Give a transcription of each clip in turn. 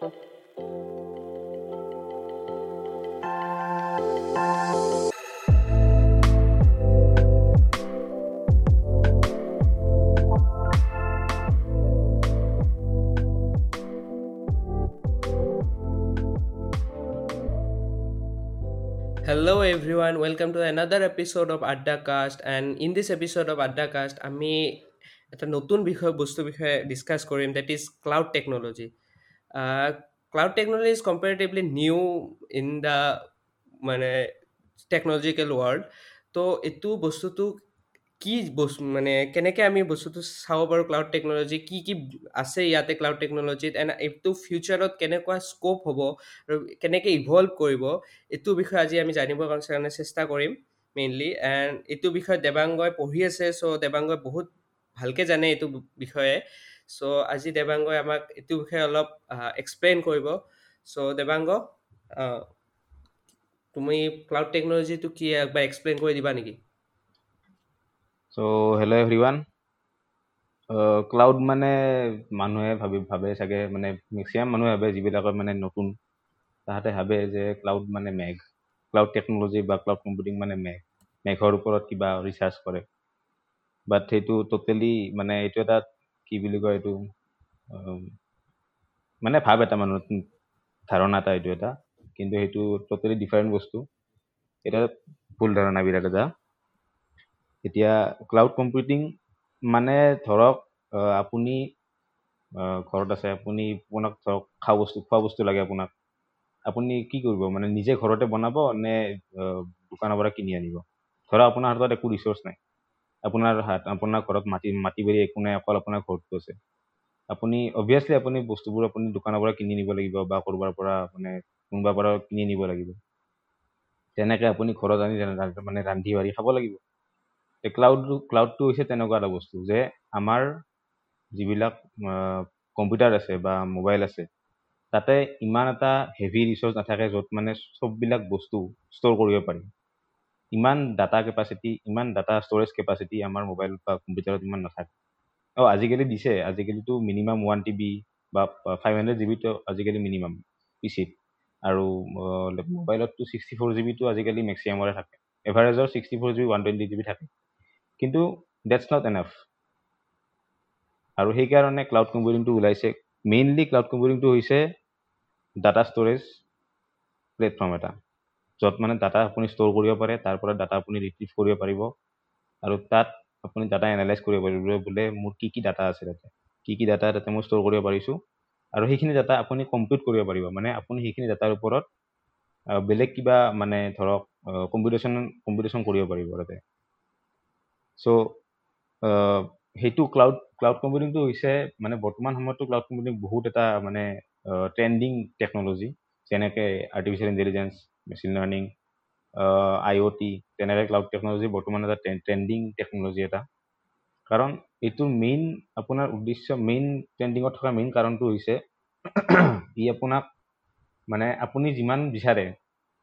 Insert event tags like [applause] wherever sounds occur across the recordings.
Hello' every welcome to another episode of Adda cast and in this episode of Adda cast আমি এটা নতুন বিষয় বস্তুৰ বিষয়ে ডিছকাছ কৰিম that is cloud technology cloud technology is comparatively new in the মানে technological world তো এইটো বস্তুটো কি বস্তু মানে কেনেকৈ আমি বস্তুটো চাব পাৰোঁ ক্লাউড টেকনলজি কি কি আছে ইয়াতে ক্লাউড টেকনলজিত এণ্ড এইটো ফিউচাৰত কেনেকুৱা স্ক'প হ'ব? আৰু কেনেকৈ ইভল্ভ কৰিব? এইটো বিষয়ে আজি আমি জানিবৰ কাৰণে চেষ্টা কৰিম মেইনলি এণ্ড এইটো বিষয়ে দেৱাংগই পঢ়ি আছে চ' দেৱাংগই বহুত ভালকৈ জানে এইটো বিষয়ে। চ' আজি দেৱাংগই আমাক এইটো বিষয়ে অলপ এক্সপ্লেইন কৰিব। চ' দেৱাংগ তুমি ক্লাউড টেকনলজিটো কি একবাৰ এক্সপ্লেইন কৰি দিবা নেকি? চ' হেল্ল' এভৰিৱান ক্লাউড মানে মানুহে ভাবি ভাবে চাগে মানে মেক্সিমাম মানুহে ভাবে যিবিলাকৰ মানে নতুন তাহাঁতে ভাবে যে ক্লাউড মানে মেঘ। ক্লাউড টেকনলজি বা ক্লাউড কম্পিউটিং মানে মেঘ। মেঘৰ ওপৰত কিবা ৰিচাৰ্চ কৰে। বাট সেইটো ট'টেলি মানে এইটো এটা কি বুলি কয় এইটো মানে ভাব এটা মানুহৰ ধাৰণা এটা এইটো এটা কিন্তু সেইটো ট'টেলি ডিফাৰেণ্ট বস্তু। এটা ভুল ধাৰণা বিৰাট এটা। এতিয়া ক্লাউড কম্পিউটিং মানে ধৰক আপুনি ঘৰত আছে আপুনি আপোনাক ধৰক খোৱা বস্তু খোৱা বস্তু লাগে আপোনাক। আপুনি কি কৰিব মানে নিজে ঘৰতে বনাব নে দোকানৰ পৰা কিনি আনিব? ধৰক আপোনাৰ হাতত একো ৰিচৰ্চ নাই। আপোনাৰ হাত আপোনাৰ ঘৰত মাটি মাটি বাৰী একো নাই অকল আপোনাৰ ঘৰটো আছে। আপুনি অভিয়াছলি আপুনি বস্তুবোৰ আপুনি দোকানৰ পৰা কিনি নিব লাগিব বা ক'ৰবাৰ পৰা মানে কোনোবাৰ পৰা কিনি নিব লাগিব। তেনেকৈ আপুনি ঘৰত আনি মানে ৰান্ধি বাঢ়ি খাব লাগিব। ক্লাউডটো ক্লাউডটো হৈছে তেনেকুৱা এটা বস্তু যে আমাৰ যিবিলাক কম্পিউটাৰ আছে বা মোবাইল আছে তাতে ইমান এটা হেভি ৰিচৰ্চ নাথাকে য'ত মানে চববিলাক বস্তু ষ্ট'ৰ কৰিব পাৰি। ইমান ডাটা কেপাচিটি ইমান ডাটা ষ্ট'ৰেজ কেপাচিটি আমাৰ মোবাইল বা কম্পিউটাৰত ইমান নাথাকে। অঁ আজিকালি দিছে আজিকালিতো মিনিমাম ওৱান টি বি বা ফাইভ হাণ্ড্ৰেড জি বিটো আজিকালি মিনিমাম পিচিত আৰু মোবাইলততো ছিক্সটি ফ'ৰ জি বিটো আজিকালি মেক্সিমামৰে থাকে। এভাৰেজৰ sixty four G B one twenty G B থাকে। কিন্তু ডেটছ নট এনাফ আৰু সেইকাৰণে ক্লাউড কম্পিউটিংটো ওলাইছে। মেইনলি ক্লাউড কম্পিউটিংটো হৈছে ডাটা ষ্ট'ৰেজ প্লেটফৰ্ম এটা। য'ত মানে ডাটা আপুনি ষ্ট'ৰ কৰিব পাৰে তাৰ পৰা ডাটা আপুনি ৰিট্ৰিভ কৰিব পাৰিব। আৰু তাত আপুনি ডাটা এনালাইজ কৰিব পাৰিব বোলে মোৰ কি কি ডাটা আছে তাতে কি কি ডাটা তাতে মই ষ্ট'ৰ কৰিব পাৰিছোঁ। আৰু সেইখিনি ডাটা আপুনি কম্পিউট কৰিব পাৰিব মানে আপুনি সেইখিনি ডাটাৰ ওপৰত বেলেগ কিবা মানে ধৰক কম্পিউটেশ্যন কম্পিউটেশ্যন কৰিব পাৰিব তাতে। চ' সেইটো ক্লাউড ক্লাউড কম্পিউটিংটো হৈছে মানে বৰ্তমান সময়ততো ক্লাউড কম্পিউটিং বহুত এটা মানে ট্ৰেণ্ডিং টেকন'লজি যেনেকৈ artificial intelligence machine learning I O' T তেনেকৈ ক্লাউড টেকন'লজি বৰ্তমান এটা ট্ৰেণ্ডিং টেকন'লজি এটা। কাৰণ এইটোৰ মেইন আপোনাৰ উদ্দেশ্য মেইন ট্ৰেণ্ডিঙত থকা মেইন কাৰণটো হৈছে [clears throat] ই আপোনাক মানে আপুনি যিমান বিচাৰে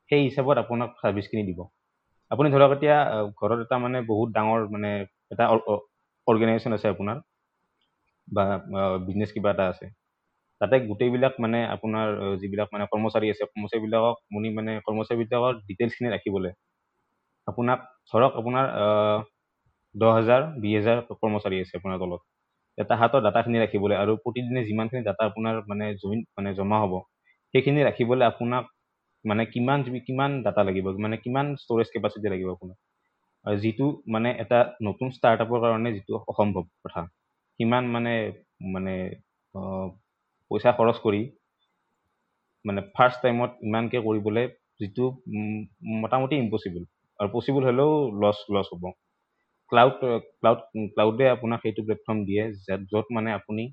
সেই হিচাপত আপোনাক ছাৰ্ভিচখিনি দিব। আপুনি ধৰক এতিয়া ঘৰত এটা মানে বহুত ডাঙৰ মানে এটা অৰ্গেনাইজেশ্যন আছে আপোনাৰ বা বিজনেছ কিবা এটা আছে। তাতে গোটেইবিলাক মানে আপোনাৰ যিবিলাক মানে কৰ্মচাৰী আছে কৰ্মচাৰীবিলাকক আপুনি মানে কৰ্মচাৰীবিলাকৰ ডিটেইলছখিনি ৰাখিবলৈ। আপোনাক ধৰক আপোনাৰ দহ হাজাৰ বিছ হাজাৰ কৰ্মচাৰী আছে আপোনাৰ তলত। এটা হাতৰ ডাটাখিনি ৰাখিবলৈ আৰু প্ৰতিদিনে যিমানখিনি ডাটা আপোনাৰ মানে জইন মানে জমা হ'ব সেইখিনি ৰাখিবলৈ আপোনাক মানে কিমান কিমান ডাটা লাগিব মানে কিমান ষ্ট'ৰেজ কেপাচিটি লাগিব আপোনাক। যিটো মানে এটা নতুন ষ্টাৰ্টআপৰ কাৰণে যিটো অসম্ভৱ কথা সিমান মানে মানে পইচা খৰচ কৰি মানে ফাৰ্ষ্ট টাইমত ইমানকৈ কৰিবলৈ যিটো মোটামুটি ইম্পচিবল আৰু পচিবল হ'লেও লছ লছ হ'ব। ক্লাউড ক্লাউড ক্লাউডে আপোনাক সেইটো প্লেটফৰ্ম দিয়ে য'ত মানে আপুনি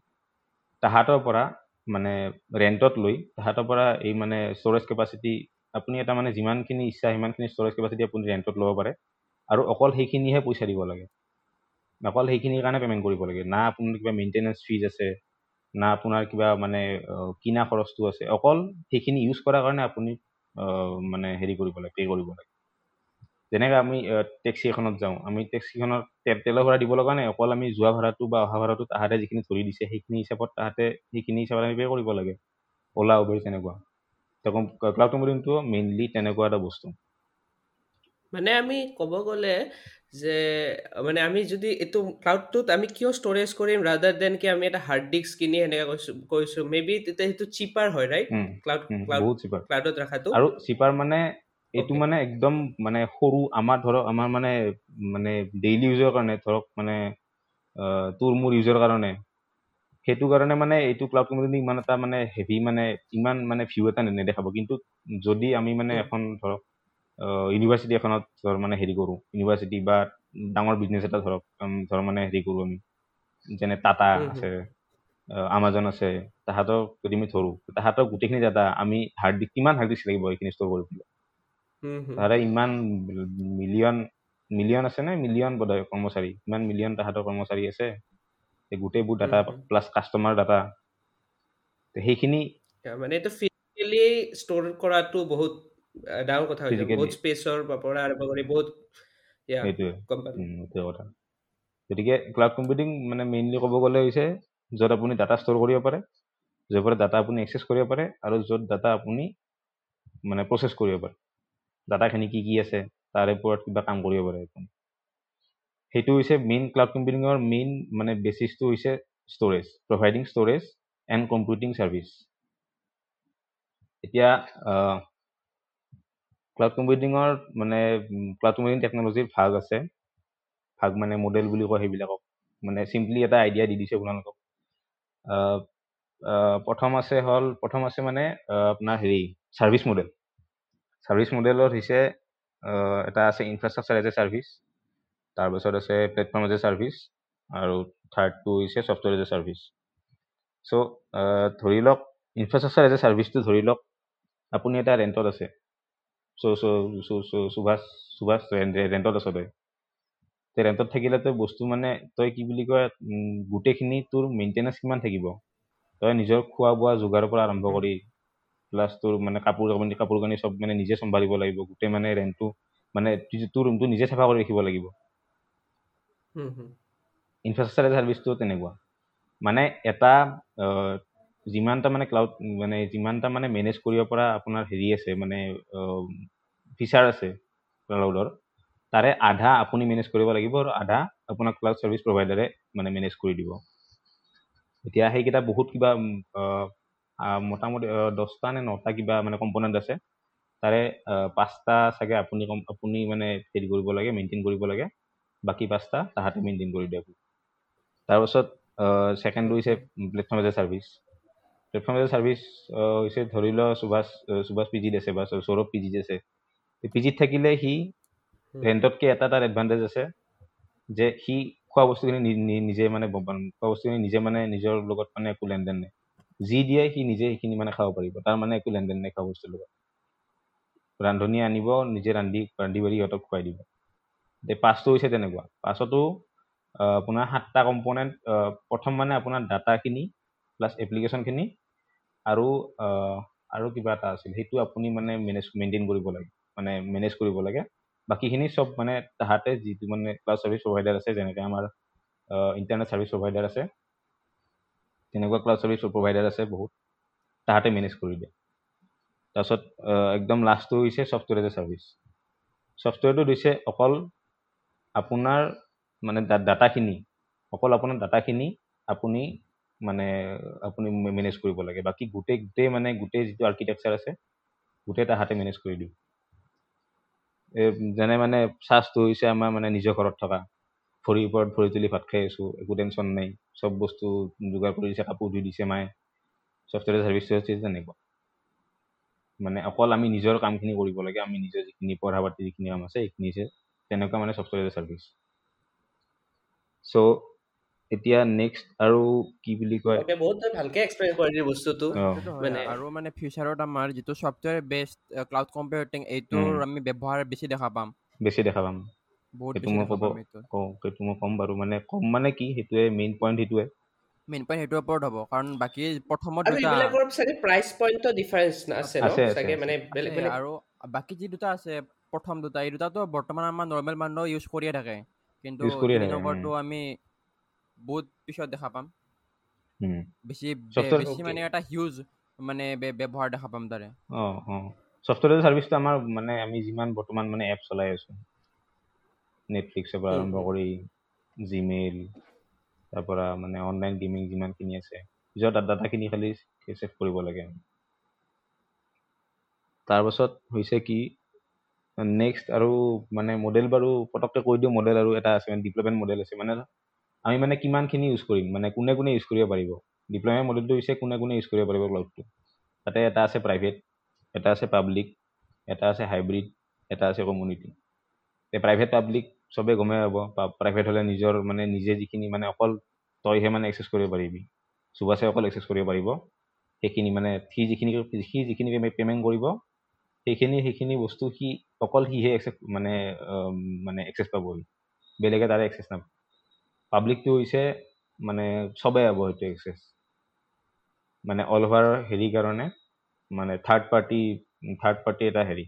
তাহাঁতৰ পৰা মানে ৰেণ্টত লৈ তাহাঁতৰ পৰা এই মানে ষ্ট'ৰেজ কেপাচিটি আপুনি এটা মানে যিমানখিনি ইচ্ছা সিমানখিনি ষ্ট'ৰেজ কেপাচিটি আপুনি ৰেণ্টত ল'ব পাৰে। আৰু অকল সেইখিনিহে পইচা দিব লাগে। অকল সেইখিনিৰ কাৰণে পে'মেণ্ট কৰিব লাগে। না আপোনাৰ কিবা মেইনটেনেঞ্চ ফিজ আছে না আপোনাৰ কিবা মানে কিনা খৰচটো আছে অকল সেইখিনি ইউজ কৰাৰ কাৰণে আপুনি মানে হেৰি কৰিব লাগে পে' কৰিব লাগে। যেনেকৈ আমি টেক্সি এখনত যাওঁ আমি টেক্সিখনত তেল তেলৰ ভাড়া দিব লগা নাই অকল আমি যোৱা ভাড়াটো বা অহা ভাড়াটো তাহাঁতে যিখিনি ধৰি দিছে সেইখিনি হিচাপত তাহাঁতে সেইখিনি হিচাপত আমি পে' কৰিব লাগে। অ'লা উবেৰ তেনেকুৱা। ক্লাউড কম্পিউটিংটো মেইনলি তেনেকুৱা এটা বস্তু। মানে আমি ক'ব গ'লে যে মানে আমি যদি এইটো ক্লাউডটোত আমি কিয় ষ্ট'ৰেজ কৰিম ৰাদাৰ দেন কি আমি এটা হাৰ্ড ডিস্ক কিনি এনেকৈ কৈছো কৈছো মে তেতিয়া সেইটো চিপাৰ হয় ৰাইট ক্লাউড ক্লাউড চিপাৰ ক্লাউডত ৰখাটো। আৰু চিপাৰ মানে এইটো. মানে একদম মানে সৰু আমাৰ ধৰক আমাৰ মানে মানে ডেইলি ইউজৰ কাৰণে ধৰক মানে তোৰ মোৰ ইউজৰ কাৰণে। সেইটো কাৰণে মানে এইটো ক্লাউড কম্পিউটিং ইমান এটা মানে হেভি মানে ইমান মানে ভিউ এটা নেদেখাব। কিন্তু যদি আমি মানে। এখন ধৰক ইউনিভাৰ্চিটি এখনত ধৰ মানে হেৰি কৰোঁ ইউনিভাৰ্চিটি বা ডাঙৰ বিজনেছ এটা ধৰক ধৰ মানে হেৰি কৰোঁ আমি যেনে টাটা। আছে আমাজন আছে তাহাঁতক যদি আমি ধৰোঁ তাহাঁতক গোটেইখিনি ডাটা আমি হাৰ্ড ডিস্ক কিমান হাৰ্ড ডিস্ক লাগিব এইখিনি ষ্ট'ৰ হুম, হুম। তাহাঁতে ইমান মিলিয়ন মিলিয়ন আছে নে মিলিয়ন বোধহয় কৰ্মচাৰী ইমান মিলিয়ন তাহাঁতৰ কৰ্মচাৰী আছে গোটেইবোৰ ডাটা। প্লাছ কাষ্টমাৰ ডাটা সেইখিনি মানে এইটো ফিজিকেলি ষ্ট'ৰ কৰাটো বহুত ডাঙৰ কথা হৈ যায়. বহুত স্পেচৰ পৰা আৰম্ভ কৰি বহুত কথা। গতিকে ক্লাউড কম্পিউটিং মানে মেইনলি ক'ব গ'লে হৈছে য'ত আপুনি ডাটা ষ্ট'ৰ কৰিব পাৰে য'ৰ পৰা ডাটা আপুনি একচেছ কৰিব পাৰে আৰু য'ত ডাটা আপুনি মানে প্ৰচেছ কৰিব পাৰে। ডাটাখিনি কি কি আছে তাৰে ওপৰত কিবা কাম কৰিব পাৰে আপুনি। সেইটো হৈছে মেইন ক্লাউড কম্পিউটিঙৰ মেইন মানে বেচিছটো হৈছে storage providing storage and computing service এতিয়া ক্লাউড কম্পিউটিঙৰ মানে ক্লাউড কম্পিউটিং টেকন'লজিৰ ভাগ আছে। ভাগ মানে মডেল বুলি কয় সেইবিলাকক। মানে চিম্পলি এটা আইডিয়া দি দিছে আপোনালোকক। প্ৰথম আছে হ'ল প্ৰথম আছে মানে আপোনাৰ হেৰি ছাৰ্ভিচ মডেল ছাৰ্ভিচ মডেলত হৈছে এটা আছে ইনফ্ৰাষ্ট্ৰাকচাৰ এজ এ ছাৰ্ভিচ তাৰপিছত আছে প্লেটফৰ্ম এজ এ ছাৰ্ভিচ আৰু থাৰ্ডটো হৈছে software as a service so' ধৰি লওক ইনফ্ৰাষ্ট্ৰাকচাৰ এজ এ ছাৰ্ভিচটো ধৰি লওক আপুনি এটা ৰেণ্টত আছে। চ' চ' চ' চ' সুভাষ সুভাষ ৰেণ্টত আছ তই তে ৰেণ্টত থাকিলে তই বস্তু মানে তই কি বুলি কয় গোটেইখিনি তোৰ মেইনটেনেঞ্চ কিমান থাকিব তই নিজৰ খোৱা বোৱা যোগাৰৰ পৰা আৰম্ভ। কৰি প্লাছ তোৰ মানে কাপোৰ কানি কাপোৰ কানি চব মানে নিজে চম্ভালিব লাগিব গোটেই মানে ৰেণ্টটো মানে তোৰ ৰুমটো নিজে চাফা কৰি ৰাখিব লাগিব। ইনফ্ৰাষ্ট্ৰাকচাৰ ছাৰ্ভিচটো তেনেকুৱা মানে এটা যিমানটা মানে ক্লাউড মানে যিমানটা মানে মেনেজ কৰিব পৰা আপোনাৰ হেৰি আছে মানে ফিচাৰ আছে ক্লাউডৰ তাৰে আধা আপুনি মেনেজ কৰিব লাগিব আৰু আধা আপোনাক ক্লাউড ছাৰ্ভিচ প্ৰভাইডাৰে মানে মেনেজ কৰি দিব। এতিয়া সেইকেইটা বহুত কিবা মোটামুটি দহটা নে নটা কিবা মানে কম্পনেণ্ট আছে তাৰে পাঁচটা চাগে আপুনি কম- আপুনি মানে হেৰি কৰিব লাগে মেইনটেইন কৰিব লাগে বাকী পাঁচটা তাহাঁতে মেইনটেইন কৰি দিয়ে। তাৰপাছত ছেকেণ্ডটো হৈছে platform as a service platform as a service হৈছে ধৰি লওক সুভাষ সুভাষ পি জিত আছে বা সৌৰভ পি জিত আছে পি জিত থাকিলে সি হুম। ৰেণ্টতকৈ এটা তাৰ এডভান্টেজ আছে যে সি খোৱা বস্তুখিনি নিজে মানে খোৱা বস্তুখিনি নিজে মানে নিজৰ লগত মানে একো লেনদেন নাই যি দিয়ে সি নিজে সেইখিনি মানে খাব পাৰিব তাৰ মানে একো লেনদেন নাই খোৱা বস্তুৰ লগত ৰান্ধনি আনিব নিজে ৰান্ধি ৰান্ধি বাঢ়ি সিহঁতক খুৱাই দিব এতিয়া পাঁচটো হৈছে তেনেকুৱা আহ, আপোনাৰ সাতটা কম্পনেণ্ট প্ৰথম মানে আপোনাৰ ডাটাখিনি প্লাছ এপ্লিকেশ্যনখিনি আৰু আৰু কিবা এটা আছিল। সেইটো আপুনি মানে মেনেজ মেইনটেইন কৰিব লাগে। মানে মেনেজ কৰিব লাগে। বাকীখিনি চব মানে তাহাঁতে যিটো মানে ক্লাউড ছাৰ্ভিচ প্ৰভাইডাৰ আছে যেনেকৈ আমাৰ ইণ্টাৰনেট ছাৰ্ভিচ প্ৰভাইডাৰ আছে তেনেকুৱা ক্লাউড ছাৰ্ভিচ প্ৰভাইডাৰ আছে বহুত তাহাঁতে মেনেজ কৰি দিয়ে। তাৰপিছত একদম লাষ্টটো হৈছে ছফ্টৱেৰ এজ এ ছাৰ্ভিচ ছফ্টৱেৰটো দিছে অকল আপোনাৰ মানে ডাটাখিনি অকল আপোনাৰ ডাটাখিনি আপুনি মানে আপুনি মেনেজ কৰিব লাগে। বাকী গোটেই গোটেই মানে গোটেই যিটো আৰ্কিটেকচাৰ আছে গোটেই তাহাঁতে মেনেজ কৰি এই যেনে মানে চাৰ্জটো হৈছে আমাৰ মানে নিজৰ ঘৰত থকা। ভৰিৰ ওপৰত ভৰি তুলি ভাত খাই আছোঁ একো টেনশ্যন নাই। চব বস্তু যোগাৰ কৰি দিছে কাপোৰ ধুই দিছে মায়ে। ছফ্টৱেৰ ছাৰ্ভিচটো হৈছে তেনেকুৱা। মানে অকল আমি নিজৰ কামখিনি কৰিব লাগে আমি নিজৰ যিখিনি পঢ়া পাতি যিখিনি কাম আছে সেইখিনি তেনেকুৱা মানে ছফ্টৱেৰ ছাৰ্ভিচ চ' এতিয়া নেক্সট আৰু কি বুলি কয়? Okay, বহুত ভালকে এক্সপ্লেইন বস্তুটো অ। সেইটোতো হয় মানে- আৰু মানে ফিউচাৰত আমাৰ যিটো ছফ্টৱেৰ বেষ্ট ক্লাউড কম্পিউটিং এইটোৰ উম। আমি ব্যৱহাৰ বেছি দেখা পাম। বেছি দেখা পাম। বহুত সেইটো বেছি মই ক'ব এইটো কওঁ সেইটো মই ক'ম বাৰু মানে ক'ম মানে কি সেইটোৱে মেইন পইণ্ট সেইটোৱে। মেইন পইণ্ট সেইটোৰ ওপৰত হ'ব কাৰণ বাকী প্ৰথমত আৰু দুটা এইবিলাকৰ চাগে প্ৰাইচ পইণ্টৰ ডিফাৰেঞ্চ আছে ন? আছে, চাগে। মানে বেলেগ বেলেগ আৰু বাকী যি দুটা আছে প্ৰথম দুটা এই দুটাতো বৰ্তমান আমাৰ নৰ্মেল মানুহ ইউজ কৰিয়ে থাকে। কিন্তু নম্বৰটো আমি বহুত পিছত দেখা পাম। বেছি বেছি. মানে এটা হিউজ মানে ব্যৱহাৰ দেখা পাম তাৰে অঁ অঁ ছফ্টৱেৰ ছাৰ্ভিচটো আমাৰ মানে আমি যিমান বৰ্তমান মানে এপ চলাই আছোঁ নেটফ্লিক্সৰ পৰা আৰম্ভ। কৰি জিমেইল তাৰ পৰা মানে অনলাইন গেমিং যিমানখিনি আছে নিজৰ ডাটাখিনি খালি ছেভ কৰিব লাগে তাৰপাছত হৈছে কি নেক্সট আৰু মানে মডেল বাৰু পটককৈ কৈ দিওঁ মডেল আৰু এটা আছে মানে ডিপ্লয়মেণ্ট মডেল আছে মানে আমি মানে কিমানখিনি ইউজ কৰিম? মানে কোনে কোনে ইউজ কৰিব পাৰিব? ডিপ্লয়মেণ্ট মডেলটো হৈছে কোনে কোনে ইউজ কৰিব পাৰিব ক্লাউডটো তাতে এটা আছে প্ৰাইভেট এটা আছে পাব্লিক এটা আছে হাইব্ৰিড এটা আছে কমিউনিটি এই প্ৰাইভেট পাব্লিক চবে গমেই পাব। প্ৰাইভেট হ'লে নিজৰ মানে নিজে যিখিনি মানে অকল তইহে মানে একচেছ কৰিব পাৰিবি। সুভাষে অকল একচেছ কৰিব পাৰিব। সেইখিনি মানে সি যিখিনি সি যিখিনি পে'মেণ্ট কৰিব সেইখিনি সেইখিনি বস্তু সি অকল সিহে একচেছ মানে মানে একচেছ পাব সি বেলেগে তাৰে একচেছ নাপাব পাব্লিকটো হৈছে মানে চবে পাব সেইটো একচেছ মানে অল অভাৰ হেৰি কাৰণে মানে থাৰ্ড পাৰ্টি থাৰ্ড পাৰ্টি এটা হেৰি।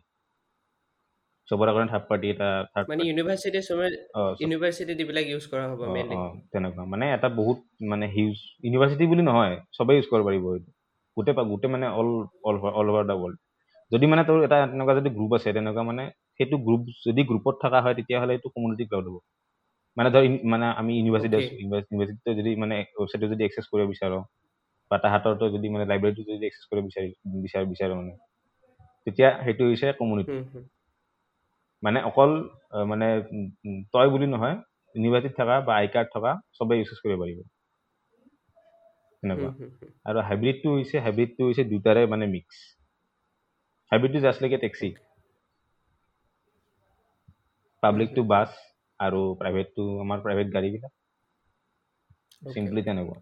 চবৰে কাৰণে থাৰ্ড পাৰ্টি এটা থাৰ্ড মানে ইউনিভাৰ্চিটি চবে অঁ চব- ইউনিভাৰ্চিটিত এইবিলাক ইউজ কৰা হ'ব মেইনলি তেনেকুৱা। মানে এটা বহুত মানে হিউজ ইউনিভাৰ্চিটি বুলি নহয় চবেই ইউজ কৰিব পাৰিব এইটো। গোটেই পা- গোটেই মানে all all all over the world যদি মানে তোৰ এটা তেনেকুৱা যদি গ্ৰুপ আছে তেনেকুৱা মানে সেইটো গ্ৰুপ যদি গ্ৰুপত থকা হয় তেতিয়াহ'লে এইটো কমিউনিটি ক্লাউড হ'ব। মানে ধৰ মানে আমি ইউনিভাৰ্চিটি ইউনিভাৰ্চিটিটো যদি মানে ৱেবছাইটটো যদি এক্সেছ কৰিব বিচাৰোঁ বা তাহাঁতৰটো যদি মানে লাইব্ৰেৰীটো যদি এক্সেছ কৰিব বিচাৰি বিচাৰ বিচাৰোঁ মানে তেতিয়া সেইটো হৈছে কমিউনিটি। মানে অকল মানে তই বুলি নহয় ইউনিভাৰ্চিটিত থকা বা আই কাৰ্ড থকা চবে ইউজ কৰিব পাৰিব হুম। আৰু হাইব্ৰিডটো হৈছে হাইব্ৰিডটো হৈছে দুটাৰে মানে মিক্স হাইব্ৰিডটো জাষ্ট এ টেক্সি পাব্লিকটো বাছ আৰু প্ৰাইভেটটো আমাৰ প্ৰাইভেট গাড়ীবিলাক. চিম্পলি তেনেকুৱা।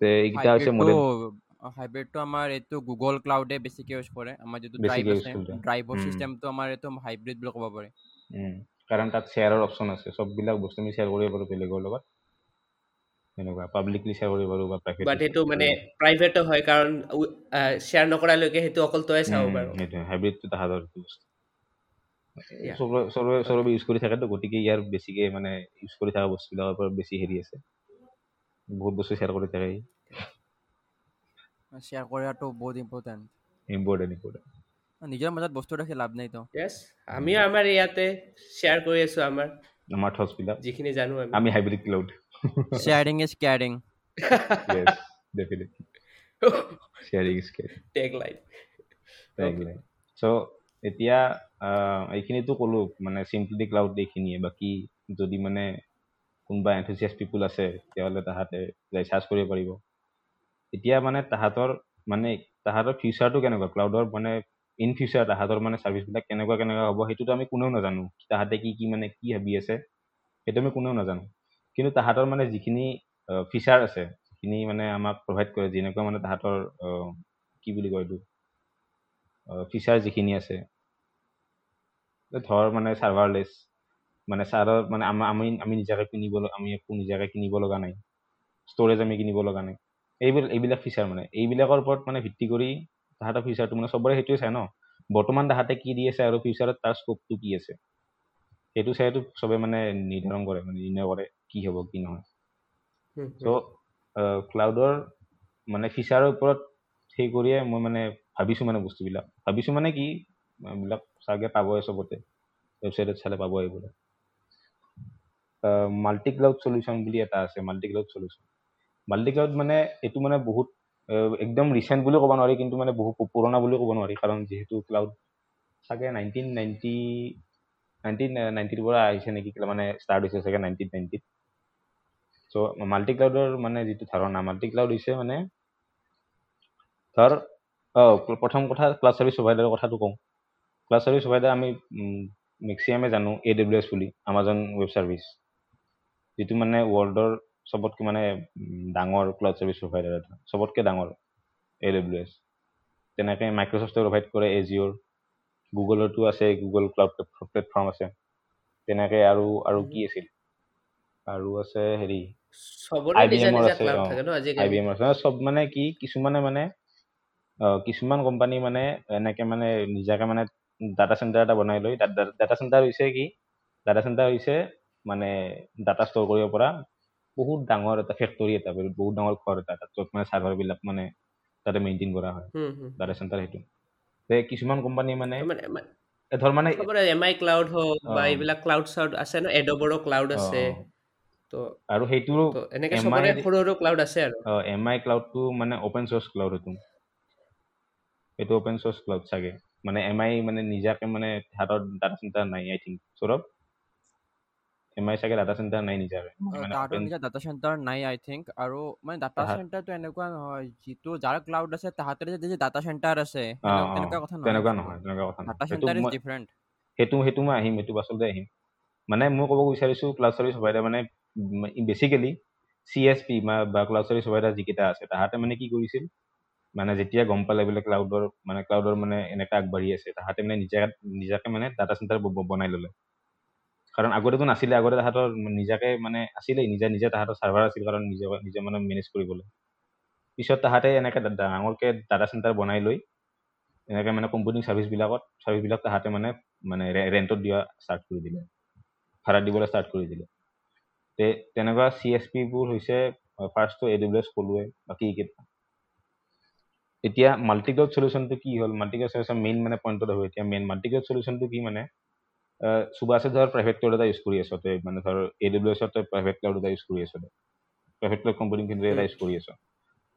তে এইকেইটা হৈছে মডেল হাইব্ৰিডটো আমাৰ এইটো গুগল ক্লাউডে বেছিকৈ ইউজ কৰে। আমাৰ যিটো ড্ৰাইভ আছে। ড্ৰাইভৰ। চিষ্টেমটো আমাৰ এইটো হাইব্ৰিড বুলি ক'ব পাৰি। কাৰণ তাত শ্বেয়াৰৰ অপশ্যন আছে। চববিলাক বস্তু আমি শ্বেয়াৰ কৰিব পাৰোঁ বেলেগৰ লগত। তেনেকুৱা পাব্লিকলি শ্বেয়াৰ কৰিব পাৰোঁ বা প্ৰাইভেটলি বাট সেইটো মানে প্ৰাইভেটো হয় কাৰণ শ্বেয়াৰ নকৰালৈকে সেইটো অকল তই চাব পাৰো। সেইটোৱে হাইব্ৰিডটো তাহাঁতৰ এইটো বস্তু. চবে চবে চবে ইউজ কৰি থাকেতো গতিকে ইয়াৰ বেছিকে মানে ইউজ কৰি থকা বস্তুবিলাকৰ পৰা বেছি হেৰি আছে। বহুত বস্তু শ্বেয়াৰ কৰি থাকে শ্বেয়াৰ কৰাটো বহুত ইম্পৰ্টেণ্ট ইম্পৰ্টেণ্ট ইম্পৰ্টেণ্ট নিজৰ মাজত বস্তু ৰাখি লাভ নাইতো য়েছ আমিও আমাৰ ইয়াতে শ্বেয়াৰ কৰি আছো আমাৰ। আমাৰ থটছবিলাক যিখিনি জানো আমি। আমি hybrid cloud sharing is caring definitely sharing is tagline Okay. So' এতিয়া এইখিনিতো ক'লো মানে চিম্পলি ক্লাউড এইখিনিয়ে বাকী যদি মানে কোনোবা এনথুচিয়াছ পিপুল আছে তেতিয়াহ'লে তাহাঁতে চাৰ্চ কৰিব পাৰিব। এতিয়া মানে তাহাঁতৰ মানে তাহাঁতৰ ফিউচাৰটো কেনেকুৱা? ক্লাউডৰ মানে ইন ফিউচাৰ তাহাঁতৰ মানে ছাৰ্ভিচবিলাক কেনেকুৱা কেনেকুৱা হ'ব সেইটোতো আমি কোনেও নাজানো। তাহাঁতে কি কি মানে কি ভাবি আছে সেইটো আমি কোনেও নাজানো। কিন্তু তাহাঁতৰ মানে যিখিনি ফিচাৰ আছে যিখিনি মানে আমাক প্ৰভাইড কৰে যেনেকুৱা মানে তাহাঁতৰ কি বুলি কয় এইটো? ফিচাৰ যিখিনি আছে ধৰ মানে চাৰ্ভাৰলেছ মানে চাৰ্ভাৰ মানে আমি আমি নিজাকে কিনিব আমি একো নিজাকে কিনিব লগা নাই। ষ্ট'ৰেজ আমি কিনিব লগা নাই। এইবিলাক এইবিলাক ফিচাৰ মানে। এইবিলাকৰ ওপৰত মানে ভিত্তি কৰি তাহাঁতৰ ফিচাৰটো মানে চবৰে সেইটোৱে চাই ন? বৰ্তমান তাহাঁতে কি দি আছে আৰু ফিউচাৰত তাৰ স্ক'পটো কি আছে? সেইটো চাইতো চবে মানে নিৰ্ধাৰণ কৰে মানে নিৰ্ণয় কৰে কি হ'ব কি নহয়। চ' ক্লাউডৰ মানে ফিচাৰৰ ওপৰত সেই কৰিয়ে মই মানে ভাবিছোঁ মানে বস্তুবিলাক। ভাবিছোঁ মানে কি এইবিলাক চাগে পাবই চবতে। ৱেবছাইটত চালে পাব এইবিলাক মাল্টি ক্লাউড চলিউশ্যন বুলি এটা আছে multi cloud solution multi cloud মানে এইটো মানে বহুত একদম ৰিচেণ্ট বুলিও ক'ব নোৱাৰি কিন্তু মানে বহুত পুৰণা বুলিও ক'ব নোৱাৰি কাৰণ যিহেতু ক্লাউড চাগে নাইনটিন নাইনটি নাইনটিন নাইনটিৰ পৰা আহিছে নেকি মানে ষ্টাৰ্ট হৈছে চাগে নাইনটিন নাইনটিত চ' মাল্টি ক্লাউডৰ মানে যিটো ধাৰণা মাল্টি ক্লাউড হৈছে মানে ধৰ অঁ প্ৰথম কথা ক্লাছ ছাৰ্ভিচ প্ৰভাইডাৰৰ কথাটো কওঁ। ক্লাছ ছাৰ্ভিচ প্ৰভাইডাৰ আমি মেক্সিমামে জানো এ ডব্লিউ এছ বুলি আমাজন ৱেব ছাৰ্ভিচ যিটো মানে ৱৰ্ল্ডৰ চবতকৈ মানে ডাঙৰ ক্লাউড ছাৰ্ভিচ প্ৰভাইডাৰ এটা। চবতকৈ ডাঙৰ এ ডব্লিউ এছ তেনেকৈ মাইক্ৰ'ছফ্টে প্ৰভাইড কৰে এজিঅ'ৰ গুগলতো আছে গুগল ক্লাউড প্লেটফৰ্ম আছে। তেনেকৈ আৰু আৰু কি আছিল? আৰু আছে হেৰি আই বি এমৰ আছে ক্লাউড অঁ। আই বি এমৰ আছে। চব মানে কি কিছুমানে মানে কিছুমান কোম্পানী মানে এনেকে মানে নিজাকে মানে ডাটা চেণ্টাৰ এটা বনাই লৈ ডাটা চেণ্টাৰ হৈছে কি? ডাটা চেণ্টাৰ হৈছে মানে ডাটা ষ্ট'ৰ কৰিব পৰা বহুত ডাঙৰ এটা ফেক্টৰী এটা বহুত ডাঙৰ ঘৰ এটা য'ত মানে চাৰ্ভাৰবিলাক মানে তাতে মেইনটেইন কৰা হয়। ডাটা চেণ্টাৰ সেইটো। তে কিছুমান কোম্পানী মানে ধৰ এম আই ক্লাউড হওক বা অ। এইবিলাক ক্লাউড চাউড আছে ন এডবৰো ক্লাউড অ, আছে। অ। তো আৰু সেইটোৰো তো এনেকে এম চবৰে আই সৰু সৰু ক্লাউড আছে আৰু। এম আই ক্লাউডটো মানে অপেন চ'ৰ্চ ক্লাউড সেইটো এইটো অপেন চ'ৰ্চ ক্লাউড চাগে। মানে এম আই মানে নিজাকে মানে হাতত ডাটা চেণ্টাৰ নাই I think Saurabh? Am I চাগে ডাটা চেণ্টাৰ নাই নিজাকে মানে তাহাঁতৰ open- নিজা ডাটা চেণ্টাৰ নাই আই থিংক আৰু মানে ডাটা তাহাঁত- চেণ্টাৰটো এনেকুৱা নহয় যিটো যাৰ ক্লাউড আছে তাহাঁতৰ যে ডাটা চেণ্টাৰ আছে তেনেকুৱা কথা তেনেকুৱা নহয় নহয় তেনেকুৱা কথা ডাটা নহয় চেণ্টাৰ ইজ ডিফাৰেণ্ট সেইটো সেইটো মই আহিম সেইটো পাছতে আহিম। মানে মই ক'ব বিচাৰিছো ক্লাউড চাৰ্ভিছ প্ৰভাইডাৰ মানে বেচিকেলি চি এছ পি বা ক্লাউড চাৰ্ভিছ প্ৰভাইডাৰ যিকেইটা আছে তাহাঁতে মানে কি কৰিছিল? মানে যেতিয়া গম পালে বোলে ক্লাউডৰ মানে ক্লাউডৰ মানে এনেকা আগবাঢ়ি আছে তাহাঁতে মানে নিজা নিজাকে মানে ডাটা চেণ্টাৰ বনাই ল'লে। কাৰণ আগতেতো নাছিলে আগতে তাহাঁতৰ নিজাকে মানে আছিলেই নিজে নিজে তাহাঁতৰ চাৰ্ভাৰ আছিল কাৰণ নিজে নিজে মানে মেনেজ কৰিবলৈ। পিছত তাহাঁতে এনেকে ডাঙৰকে ডাটা চেণ্টাৰ বনাই লৈ এনেকে মানে কোম্পানী চাৰ্ভিছবিলাকত চাৰ্ভিছবিলাক তাহাঁতে মানে মানে ৰেণ্টত দিয়া ষ্টাৰ্ট কৰি দিলে। ভাড়া দিবলৈ ষ্টাৰ্ট কৰি দিলে। তে তেনেকুৱা চি এছ পিবোৰ হৈছে ফাৰ্ষ্টটো এ ডব্লিউ এছ ক'লোৱে বাকী এইকেইটা এতিয়া মাল্টিক্লাউড চলিউশ্যনটো কি হ'ল? মাল্টিক্লাউড চলিউশ্যন মেইন মানে পইণ্টত আহিব এতিয়া মেইন মাল্টিক্লাউড চলিউশ্যনটো কি মানে আহ, সুবাসে ধৰ প্ৰাইভেট ক্লাউড এটা ইউজ কৰি আছ তই। মানে ধৰ এ ডব্লিউ এছত তই প্ৰাইভেট ক্লাউড এটা ইউজ কৰি আছ প্ৰাইভেট ক্লাউড কোম্পানী কিন্তু এটা ইউজ কৰি আছ।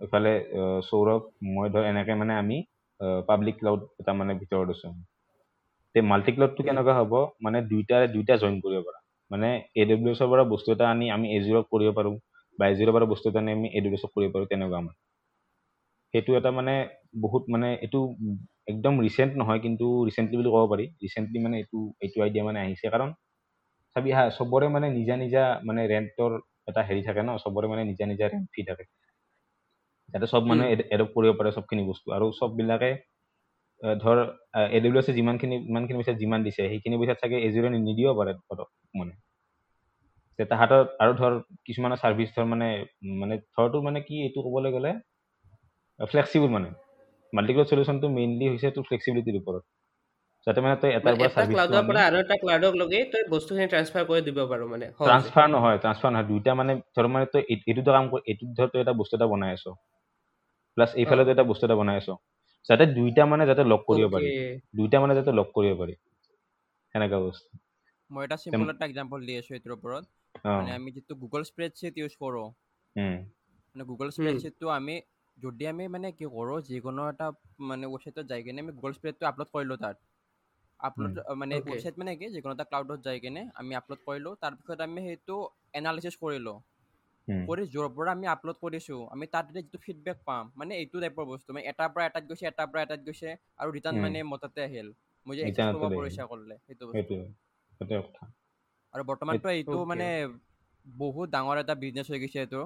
এইফালে আহ, সৌৰভ মই ধৰ এনেকে মানে আমি পাব্লিক ক্লাউড এটা মানে ভিতৰত আছো। তে মাল্টি ক্লাউডটো। কেনেকুৱা হ'ব? মানে দুইটা দুইটা জইন কৰিব পাৰা। মানে এ ডব্লিউ এছৰ পৰা বস্তু এটা আনি আমি এজিৰক কৰিব পাৰোঁ বা এজিৰৰ পৰা বস্তু এটা আনি আমি এ ডব্লিউ এছক কৰিব পাৰোঁ তেনেকুৱা মানে সেইটো এটা মানে বহুত মানে এইটো একদম ৰিচেণ্ট নহয় কিন্তু ৰিচেণ্টলি বুলি ক'ব পাৰি। ৰিচেণ্টলি মানে এইটো এইটো আইডিয়া মানে আহিছে। কাৰণ চাবি হা চবৰে মানে নিজা নিজা মানে ৰেণ্টৰ এটা হেৰি থাকে ন চবৰে মানে নিজা নিজা ৰেণ্ট ফি থাকে। যাতে চব মানুহে এডপ্ট কৰিব পাৰে চবখিনি বস্তু। আৰু চববিলাকে ধৰ এ ডব্লিউ এছে যিমানখিনি ইমানখিনি পইচা যিমান দিছে সেইখিনি পইচাত চাগে এজিৰে নিদিব পাৰে পতক মানে। তাহাঁতৰ আৰু ধৰ কিছুমানৰ ছাৰ্ভিচ ধৰ মানে মানে ধৰটো মানে কি এইটো ক'বলৈ গ'লে ফ্লেক্সিবল মানে। মাল্টিক্লাউড চলিউশ্যনটো মেইনলি হৈছে তোৰ ফ্লেক্সিবিলিটিৰ ওপৰত। যাতে মানে তই এটাৰ পৰা ক্লাউডৰ পৰা আৰু এটা ক্লাউডক লগাই তই বস্তুখিনি ট্ৰান্সফাৰ কৰি দিব পাৰো মানে। ট্ৰান্সফাৰ নহয় ট্ৰান্সফাৰ নহয়। দুইটা মানে ধৰ মানে তই এই- এইটোতো কাম কৰি এইটোত ধৰ তই এটা বস্তু এটা বনাই আছ। প্লাছ এইফালে। তই এটা বস্তু এটা বনাই আছ। যাতে দুইটা মানে যাতে লগ কৰিব পাৰি. দুইটা মানে যাতে লগ কৰিব পাৰি। সেনেকা বস্তু। মই এটা চিম্পল এটা এক্সাম্পল দি আছোঁ এইটোৰ ওপৰত। মানে আমি যিটো গুগল স্প্ৰেডশ্বীট ইউজ কৰোঁ। মানে গুগল স্প্ৰেডশ্বীটটো আমি যদি আমি মানে কি কৰোঁ যিকোনো এটা মানে ৱেবছাইটত যাই কিনে আমি গুগল স্প্ৰেডটো আপলোড কৰিলোঁ তাত আপলোড মানে. ৱেবছাইট মানে কি যিকোনো এটা ক্লাউডত যাই কিনে আমি আপলোড কৰিলোঁ তাৰপিছত আমি সেইটো এনালিচিছ কৰিলোঁ কৰি য'ৰ পৰা আমি আপলোড কৰিছোঁ আমি তাত এতিয়া যিটো ফিডবেক পাম মানে এইটো টাইপৰ বস্তু মানে এটাৰ পৰা এটাত গৈছে এটাৰ পৰা এটাত গৈছে আৰু ৰিটাৰ্ণ। মানে মততে আহিল মই যে Return এক্সেছ কৰিব তে আহিল। পৰিচা কৰিলে সেইটো বস্তু আৰু বৰ্তমানতো এইটো. মানে বহুত ডাঙৰ এটা বিজনেছ হৈ গৈছে এইটো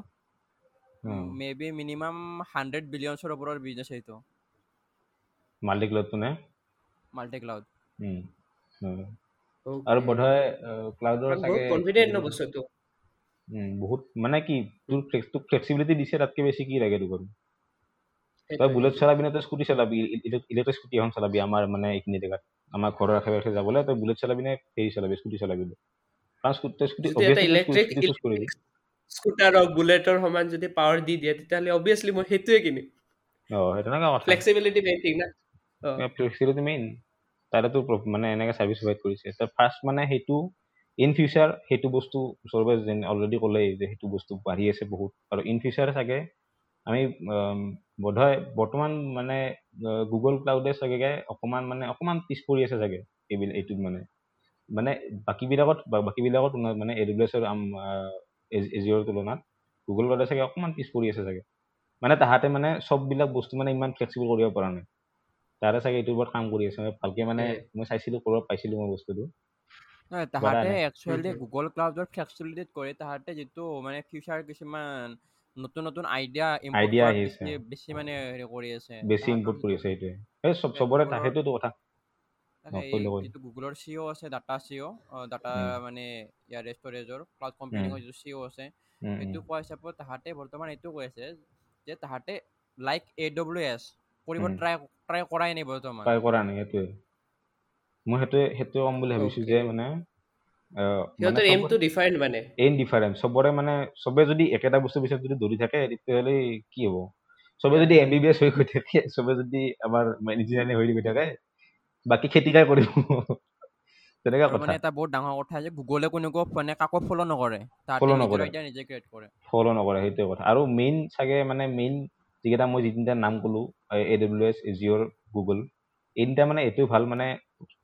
মে বি মিনিমাম হাণ্ড্ৰেড বিলিয়নছৰ ওপৰৰ বিজনেছ এইটো মাল্টি ক্লাউডটো নে মাল্টি ক্লাউড. আৰু বোধহয় ক্লাউডৰ চাগে বহুত কনফিডেন্ট ন বস্তুটো? উম, বহুত মানে কি তোৰ ফ্লেক্স তোক ফ্লেক্সিবিলিটি দিছে তাতকে বেছি কি লাগে তোক আৰু? তই বুলেট। চলাবি নে তই স্কুটি চলাবি? ইলেক্ট্ৰিক স্কুটি এখন চলাবি আমাৰ মানে এইখিনি জেগাত। আমাৰ ঘৰৰ আশে পাশে যাবলৈ তই বুলেট চলাবি নে হেৰি চলাবি স্কুটি চলাবি কাৰণ স্কুটি স্কুটি ইলেক্ট্ৰিক স্কুটাৰক বুলেটৰ সমান যদি পাৱাৰ দি দিয়ে তেতিয়াহ'লে অবভিয়াছলি মই সেইটোৱে কিনিম। অ সেই তেনেকুৱা কথা। ফ্লেক্সিবিলিটি মেইন ঠিক না? অ, ফ্লেক্সিবিলিটি মেইন তাতেতো প্ৰ- মানে এনেকে ছাৰ্ভিচ প্ৰভাইড কৰিছে। তই ফাৰ্ষ্ট মানে সেইটো ইন ফিউচাৰ সেইটো বস্তু সৰ্বে অলৰেডি ক'লেই যে সেইটো বস্তু বাঢ়ি আছে বহুত। আৰু ইন ফিউচাৰ চাগে আমি আম, বোধহয় বৰ্তমান মানে গুগল ক্লাউডে চাগে মানে পিছ পৰি আছে চাগে এইবিলাক এইটোত মানে। মানে বাকীবিলাকত বাকীবিলাকত মানে এছৰ এজিঅ'ৰ তুলনাত গুগল ক্লাউডে চাগে অকমান পিছ পৰি আছে চাগে মানে তাহাঁতে মানে চববিলাক বস্তু মানে ইমান ফ্লেক্সিবল কৰিব পৰা নাই তাৰে চাগে এইটোৰ ওপৰত কাম কৰি আছে মই ভালকে মানে। মই চাইছিলো ক'ৰবাত পাইছিলো মই বস্তুটো নহয় তাহাঁতে। একচুৱেলি। গুগল ক্লাউডৰ ফ্লেক্সিবিলিটিত কৰে তাহাঁতে যিটো মানে ফিউচাৰ কিছুমান নতুন নতুন আইডিয়া আছে। বেছি মানে হেৰি কৰি আছে বেছি ইম্পৰ্ট কৰি আছে সেইটোৱে এই চব চবৰে সেইটোতো কথা যিটো গুগলৰ চিঅ আছে ডাটা চিঅ ডাটা উম। মানে ইয়াৰ ষ্ট'ৰেজৰ ক্লাউড কম্পিউটিঙৰ যিটো চিঅ আছে উম, উম। এইটো কোৱা হিচাপত তাহাঁতে বৰ্তমান এইটো কৈ আছে যে তাহাঁতে লাইক এ ডব্লিউ এছ কৰিব। ট্ৰাই ট্ৰাই কৰাই নাই বৰ্তমান ট্ৰাই কৰা নাই সেইটোৱে মই সেইটোৱে সেইটোৱে ক'ম বুলি ভাবিছো. যে মানে সিহঁতৰ এইমটো ডিফাৰেণ্ট মানে এন ডিফাৰেঞ্চ চবৰে মানে চবে যদি একেটা বস্তুৰ পিছত যদি দৌৰি থাকে তেতিয়াহ'লে কি হ'ব চবে যদি এম বি বি এছ হৈ গৈ থাকে চবে যদি আমাৰ ইঞ্জিনিয়াৰিং হৈ গৈ থাকে বাকী খেতি কাই কৰিব? তেনেকুৱা আৰু কথা। মানে এটা বহুত ডাঙৰ কথা যে গুগলে কোনেও মানে কাকো ফ'ল' নকৰে। Follow নিজৰ নকৰে। নিজে ক্ৰিয়েট কৰে। ফ'ল' নকৰে সেইটোৱে কথা। আৰু মেইন চাগে মানে মেইন যিকেইটা মই যি তিনিটা নাম ক'লো এ ডাব্লিউ এছ এজিঅ'ৰ গুগল এই তিনিটা মানে এইটো ভাল মানে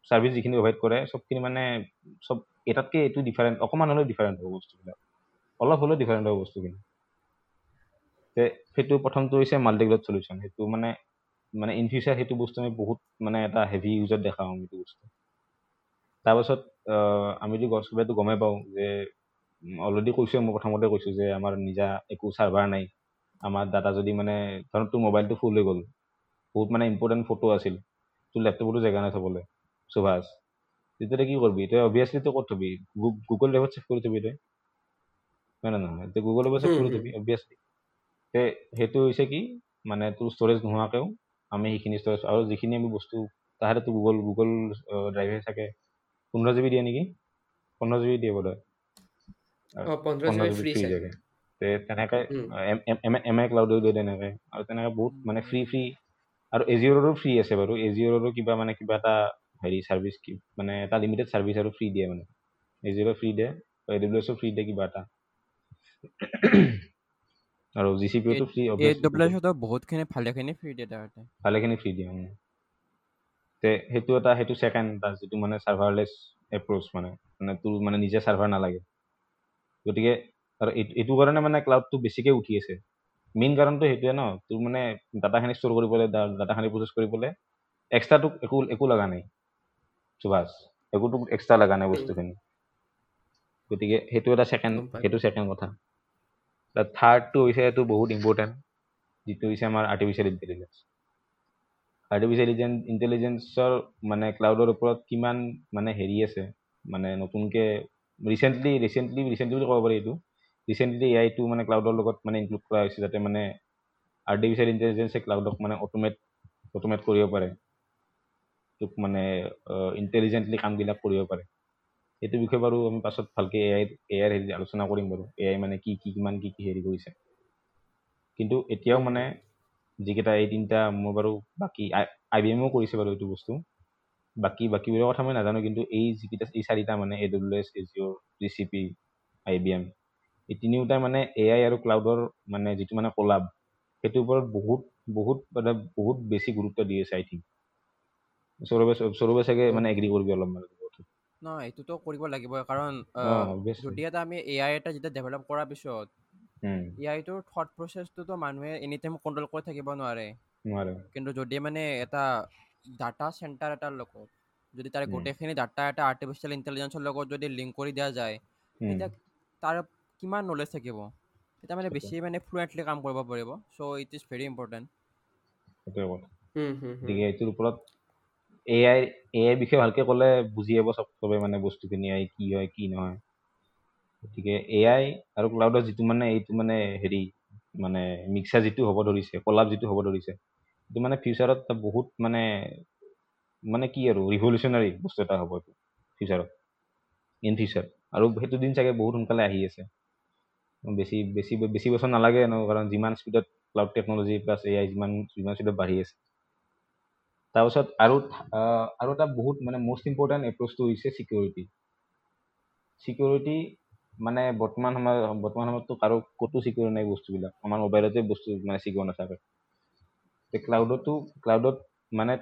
ছাৰ্ভিচ যিখিনি প্ৰভাইড কৰে চবখিনি মানে চব এটাতকে এইটো ডিফাৰেণ্ট অকণমান হ'লেও ডিফাৰেণ্ট হ'ব বস্তুবিলাক। অলপ হ'লেও ডিফাৰেণ্ট হ'ব বস্তুখিনি। তে সেইটো প্ৰথমটো হৈছে মাল্টিগ্ৰেড চলিউশ্যন সেইটো মানে মানে ইন ফিউচাৰ সেইটো বস্তু আমি বহুত মানে এটা হেভি ইউজত দেখা পাম সেইটো বস্তু। তাৰপাছত আহ, আমিতো গছ চবেইতো গমেই পাওঁ যে অলৰেডি কৈছোঁ মই প্ৰথমতে কৈছোঁ যে আমাৰ নিজা একো চাৰ্ভাৰ নাই। আমাৰ ডাটা যদি মানে ধৰক তোৰ মোবাইলটো ফুল হৈ গ'ল বহুত মানে ইম্পৰ্টেণ্ট ফটো আছিল তোৰ লেপটপতো জেগা নাই থ'বলৈ সুভাষ। তেতিয়া তই কি কৰিবি? তই অভিয়াছলি তই ক'ত থবি? গুগল ড্ৰাইভত ছেভ কৰি থবি তই। হয় নে নহয়? এতিয়া গুগল ড্ৰাইভত ছেভ হুম, কৰি। থবি অভিয়াছলি তে সেইটো হৈছে কি? মানে তোৰ ষ্ট'ৰেজ নোহোৱাকৈও আমি সেইখিনি ষ্ট'ৰেজ আৰু যিখিনি আমি বস্তু তাহাঁতেতো গুগল গুগল ড্ৰাইভে চাগে পোন্ধৰ জি বি দিয়ে নেকি? পোন্ধৰ জি বি দিয়ে বোধহয়। অ পোন্ধৰ পোন্ধৰ G G B free free চাগে। থাকে তে তেনেকে উম। এম আই ক্লাউডো দিয়ে তেনেকে। আৰু তেনেকে বহুত মানে ফ্ৰী ফ্ৰী আৰু এজিঅ'ৰো ফ্ৰী আছে বাৰু। এজিঅ'ৰো কিবা মানে কিবা এটা হেৰি ছাৰ্ভিচ মানে এটা লিমিটেড ছাৰ্ভিচ আৰু ফ্ৰী দিয়ে মানে। এজিঅ'ৰো ফ্ৰী দিয়ে। এ ডাব্লিউ এছো ফ্ৰী দিয়ে কিবা এটা। আৰু জি চি পিওটো ফ্ৰী এই ডব্লিউ এছতো বহুতখিনি ভালেখিনি ফ্ৰী দিয়ে তাহাঁতে ভালেখিনি ফ্ৰী দিয়ে উম। তে সেইটো এটা সেইটো ছেকেণ্ড এটা যিটো মানে ছাৰ্ভাৰলেছ এপ্ৰ'চ মানে। মানে তোৰ মানে নিজে ছাৰ্ভাৰ নালাগে। গতিকে আৰু এইটো কাৰণে মানে ক্লাউডটো বেছিকৈ উঠি আছে। মেইন কাৰণটো সেইটোৱে ন তোৰ মানে ডাটাখিনি ষ্ট'ৰ কৰিবলৈ ডাটাখিনি প্ৰচেছ কৰিবলৈ এক্সট্ৰাটো একো একো লগা নাই সুভাষ। একোতো এক্সট্ৰা লগা নাই বস্তুখিনি। গতিকে সেইটো এটা ছেকেণ্ড। সেইটো ছেকেণ্ড কথা। থাৰ্ডটো হৈছে এইটো বহুত ইম্পৰ্টেণ্ট যিটো হৈছে আমাৰ আৰ্টিফিচিয়েল ইণ্টেলিজেঞ্চ আৰ্টিফিচিয়েল ইণ্টেলিজেঞ্চৰ মানে ক্লাউডৰ ওপৰত কিমান মানে হেৰি আছে? মানে নতুনকৈ ৰিচেণ্টলি ৰিচেণ্টলি ৰিচেণ্টলি বুলি ক'ব পাৰি এইটো। ৰিচেণ্টলি এ আইটো মানে ক্লাউডৰ লগত মানে ইনক্লুড কৰা হৈছে যাতে মানে আৰ্টিফিচিয়েল ইণ্টেলিজেঞ্চে ক্লাউডক মানে অট'মেট অট'মেট কৰিব পাৰে। তোক মানে ইণ্টেলিজেণ্টলি কামবিলাক কৰিব পাৰে। সেইটো বিষয়ে বাৰু আমি পাছত ভালকৈ এ আই এ আইৰ হেৰি আলোচনা কৰিম বাৰু। এ আই মানে কি কি কিমান কি কি হেৰি কৰিছে। কিন্তু এতিয়াও মানে যিকেইটা এই তিনিটা মোৰ বাৰু বাকী আই বি এমেও কৰিছে বাৰু এইটো বস্তু। বাকী বাকীবোৰৰ কথা মই নাজানো কিন্তু এই যিকেইটা এই চাৰিটা মানে A W S Azure' G C P I B M এই তিনিওটাই মানে এ আই আৰু ক্লাউডৰ মানে যিটো মানে কলাব সেইটোৰ ওপৰত বহুত বহুত মানে বহুত বেছি গুৰুত্ব দি আছে আই থিংক সৌৰভে সৌৰভে চাগে মানে এগ্ৰী কৰিবি অলপমান। ন এইটোতো কৰিব লাগিবই। কাৰণ. যদি এটা আমি এ আই এটা যেতিয়া ডেভেলপ কৰাৰ পিছত এ আইটোৰ থট প্ৰচেছটোতো মানুহে এনি টাইম কণ্ট্ৰল কৰি থাকিব নোৱাৰে। কিন্তু যদি মানে এটা ডাটা চেণ্টাৰ এটাৰ লগত যদি তাৰে। গোটেইখিনি ডাটা এটা আৰ্টিফিচিয়েল ইণ্টেলিজেঞ্চৰ লগত যদি লিংক কৰি দিয়া যায় তেতিয়া তাৰ কিমান নলেজ থাকিব? তেতিয়া মানে। বেছি মানে ফ্লুৱেণ্টলি কাম কৰিব পাৰিব। So' it is very important এইটোৰ ওপৰত এ আই এ আই বিষয়ে ভালকে ক'লে বুজি পাব চব চবে মানে বস্তুখিনি আই কি হয় কি নহয়। গতিকে এ আই আৰু ক্লাউডৰ যিটো মানে এইটো মানে হেৰি মানে মিক্সাৰ যিটো হ'ব ধৰিছে কলাপ যিটো হ'ব ধৰিছে সেইটো মানে ফিউচাৰত বহুত মানে মানে কি আৰু ৰিভলিউচনাৰী বস্তু এটা হ'ব এইটো ফিউচাৰত ইন ফিউচাৰ আৰু সেইটো দিন চাগে বহুত সোনকালে আহি আছে। বেছি বেছি বেছি বছৰ নালাগে ন কাৰণ যিমান স্পীডত cloud technology plus A I যিমান যিমান স্পীডত বাঢ়ি আছে। তাৰপাছত আৰু আৰু এটা বহুত মানে মষ্ট ইম্পৰ্টেণ্ট এপ্ৰ'চটো হৈছে চিকিউৰিটি চিকিউৰিটি মানে বৰ্তমান সময়ত বৰ্তমান সময়ততো কাৰো ক'তো চিকিউৰ নাই বস্তুবিলাক। আমাৰ মোবাইলতে বস্তু মানে চিকিউৰ নাথাকে। ক্লাউডতো ক্লাউডত মানে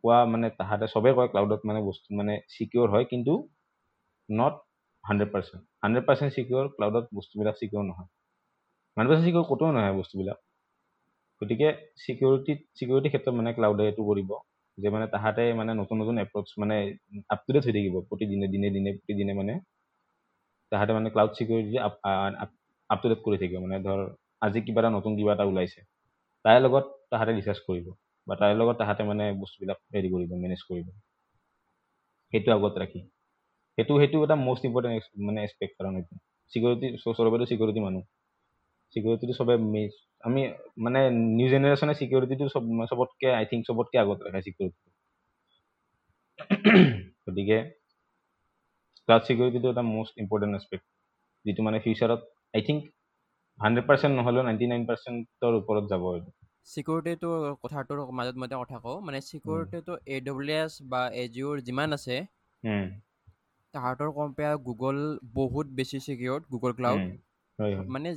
কোৱা মানে তাহাঁতে চবেই কয় ক্লাউডত মানে বস্তু মানে চিকিউৰ হয় কিন্তু not hundred percent hundred percent secure ক্লাউডত বস্তুবিলাক চিকিউৰ নহয়। হাণ্ড্ৰেড পাৰ্চেণ্ট চিকিউৰ ক'তো নহয় বস্তুবিলাক। গতিকে চিকিউৰিটিত চিকিউৰিটিৰ ক্ষেত্ৰত মানে ক্লাউডে এইটো কৰিব যে মানে তাহাঁতে মানে নতুন নতুন এপ্ৰ'চ মানে আপ টু ডেট হৈ থাকিব প্ৰতিদিনে দিনে দিনে প্ৰতিদিনে মানে। তাহাঁতে মানে cloud security up to date কৰি থাকিব মানে ধৰ আজি কিবা এটা নতুন কিবা এটা ওলাইছে তাইৰ লগত তাহাঁতে ৰিচাৰ্চ কৰিব বা তাইৰ লগত তাহাঁতে মানে বস্তুবিলাক হেৰি কৰিব মেনেজ কৰিব। সেইটো আগত ৰাখি। সেইটো সেইটো এটা মষ্ট ইম্পৰ্টেণ্ট মানে এছপেক্ট কাৰণ এইটো চিকিউৰিটি চবৰেতো চিকিউৰিটি মানুহ। চিকিউৰিটিটো চবে মিছ আমি মানে নিউ জেনেৰেশ্যনে চিকিউৰিটিটো চব চবতকে আই থিংক চবতকে আগত ৰাখে চিকিউৰিটি গতিকে ক্লাউড চিকিউৰিটিটো এটা মষ্ট ইম্পৰ্টেণ্ট এছপেক্ট যিটো মানে ফিউচাৰত আই থিংক হাণ্ড্ৰেড পাৰ্চেণ্ট নহ'লেও নাইণ্টি নাইন পাৰ্চেণ্টৰ ওপৰত যাব এইটো। চিকিউৰিটিটো কথাটোৰ মাজত মই এটা কথা কওঁ মানে চিকিউৰিটিটো এ ডব্লিউ এছ বা এজিঅ'ৰ যিমান আছে তাহাঁতৰ কম্পেয়াৰ গুগল বহুত বেছি চিকিউৰ্ড গুগল ক্লাউড মানে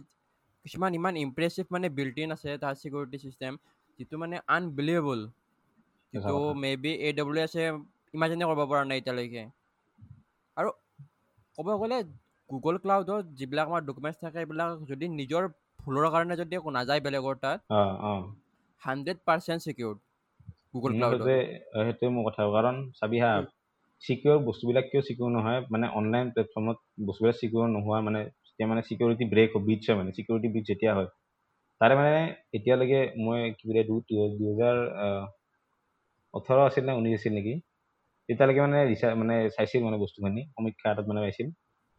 কিছুমান ইমান ইমপ্ৰেছিভ মানে বিল্ট ইন আছে তাৰ চিকিউৰিটি চিষ্টেম যিটো মানে আনবিলিভেবল যিটো। মে বি এ ডব্লিউ এছে ইমাজিনে কৰিব পৰা নাই এতিয়ালৈকে। আৰু ক'ব গ'লে গুগল ক্লাউডত যিবিলাক আমাৰ ডকুমেণ্টছ থাকে এইবিলাক যদি নিজৰ ভুলৰ কাৰণে যদি একো নাযায় বেলেগৰ তাত হাণ্ড্ৰেড পাৰ্চেণ্ট চিকিউৰ্ড গুগল মোৰ ক্লাউডত সেইটোৱে মোৰ কথা। কাৰণ চাবি হা। চিকিউৰ বস্তুবিলাক কিয় চিকিউৰ নহয় মানে অনলাইন প্লেটফৰ্মত বস্তুবিলাক চিকিউৰ নোহোৱা মানে যেতিয়া মানে চিকিউৰিটি ব্ৰেক বিটছ হয় মানে চিকিউৰিটি বিট যেতিয়া হয় তাৰে মানে এতিয়ালৈকে মই কি বুলি দুহেজাৰ ওঠৰ আছিল নে ঊনৈছ আছিল নেকি তেতিয়ালৈকে মানে ৰিচাৰ্চ মানে চাইছিল মানে বস্তুখিনি সমীক্ষা এটাত মানে পাইছিল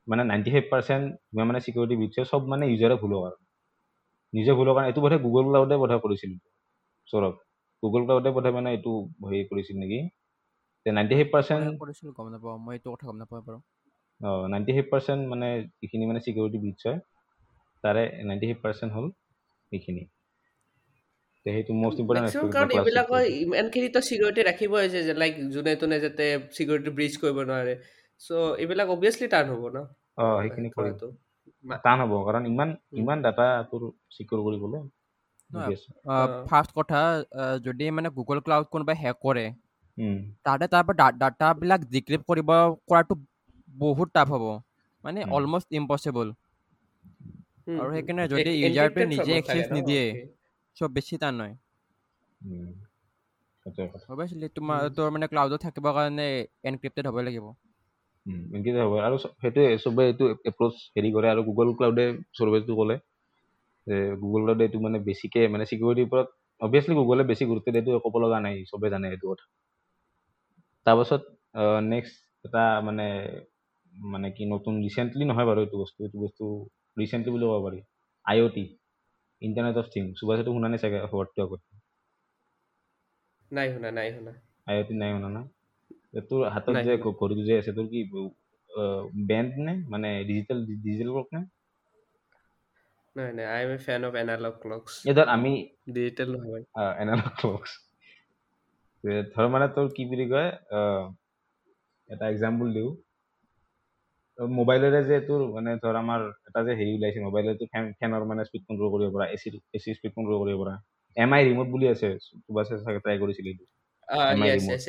মানে নাইণ্টি ফাইভ পাৰ্চেণ্ট যিমান মানে চিকিউৰিটি বিটছ হয় চব মানে ইউজাৰে ভুলৰ কাৰণে নিজে ভুলৰ কাৰণে এইটো বোধহয় গুগল ক্লাউডে বোধহয় কৰিছিল সৌৰভ গুগল ক্লাউডে বোধহয় মানে এইটো হেৰি কৰিছিল নেকি নাইণ্টি ফাইভ পাৰ্চেণ্ট কৰিছিল গম নাপাওঁ মই এইটো কথা গম নাইণ্টি ফাইভ পাৰ্চেণ্ট মানে যিখিনি মানে চিকিউৰিটি বিটছ হয়। তাৰে নাইণ্টি ফাইভ পাৰ্চেণ্ট হ'ল এইখিনি। তে সেইটো মষ্ট কাৰণ এইবিলাকৰ ইমানখিনিতো চিকিউৰিটি ৰাখিব হৈছে যে লাইক যোনে তোনে যাতে চিকিউৰিটি ব্ৰিজ কৰিব নোৱাৰে। চ' এইবিলাক অভিয়াছলি টান হ'ব ন? অ সেইখিনি কৰি কৰাটো। মা- টান হ'ব কাৰণ ইমান। ইমান ডাটা তোৰ চিকিউৰ কৰিবলৈ। ফাৰ্ষ্ট কথা যদি মানে গুগল ক্লাউড কোনোবাই হেক কৰে তাহাঁতে তাৰ পৰা ডাটাবিলাক ডিক্ৰিপ্ট কৰিব কৰাটো বহুত টাফ হ'ব মানে। অলমষ্ট ইম্পচিবল আৰু। সেইকাৰণে যদি encrypted নিজে ন? নিদিয়ে। চব বেছি টান হয় অভিয়াছলি তোমাৰ। তোৰ মানে ক্লাউডত থাকিবৰ কাৰণে এনক্ৰিপ্টেড হ'ব লাগিব হ'ব আৰু সেইটোৱে চবে এইটো এপ্ৰ'চ হেৰি কৰে আৰু গুগল ক্লাউডে চৰবেজটো ক'লে যে গুগল ক্লাউডে এইটো মানে বেছিকে মানে চিকিউৰিটিৰ ওপৰত অভিয়াছলি গুগলে বেছি গুৰুত্ব দিয়েটো ক'ব লগা নাই চবে জানে এইটো কথা তাৰপাছত নেক্সট এটা মানে মানে কি নতুন ৰিচেণ্টলি নহয় বাৰু এইটো বস্তু এইটো বস্তু ৰিচেণ্টলি বুলি ক'ব পাৰি। I O' T internet of thing সুভাষেতো শুনা নাই চাগে ৱৰ্ডটো আগত? নাই শুনা নাই শুনা। আই অ' টি নাই শুনা না? তোৰ হাতত যে। ঘড়ীটো যে আছে তোৰ কি বেণ্ড নে? মানে ডিজিটেল ডিজিটেল ক্লক নে? নাই নাই I am a fan of analog clocks এই ধৰ আমি ডিজিটেল নহয়। এনালগ ক্লকছ ধৰ মানে তোৰ কি বুলি কয় এটা এক্সাম্পল দিওঁ। মোবাইলেৰে যে তোৰ মানে ধৰ আমাৰ এটা যে হেৰি ওলাইছে মোবাইলত ফেন ফেনৰ মানে স্পীড কণ্ট্ৰল কৰিব পৰা এ চিৰ এ চিৰ স্পীড কণ্ট্ৰল কৰিব পৰা। এম আই ৰিমট বুলি আছে সুভাষে চাগে ট্ৰাই কৰিছিল এইটো? M I remote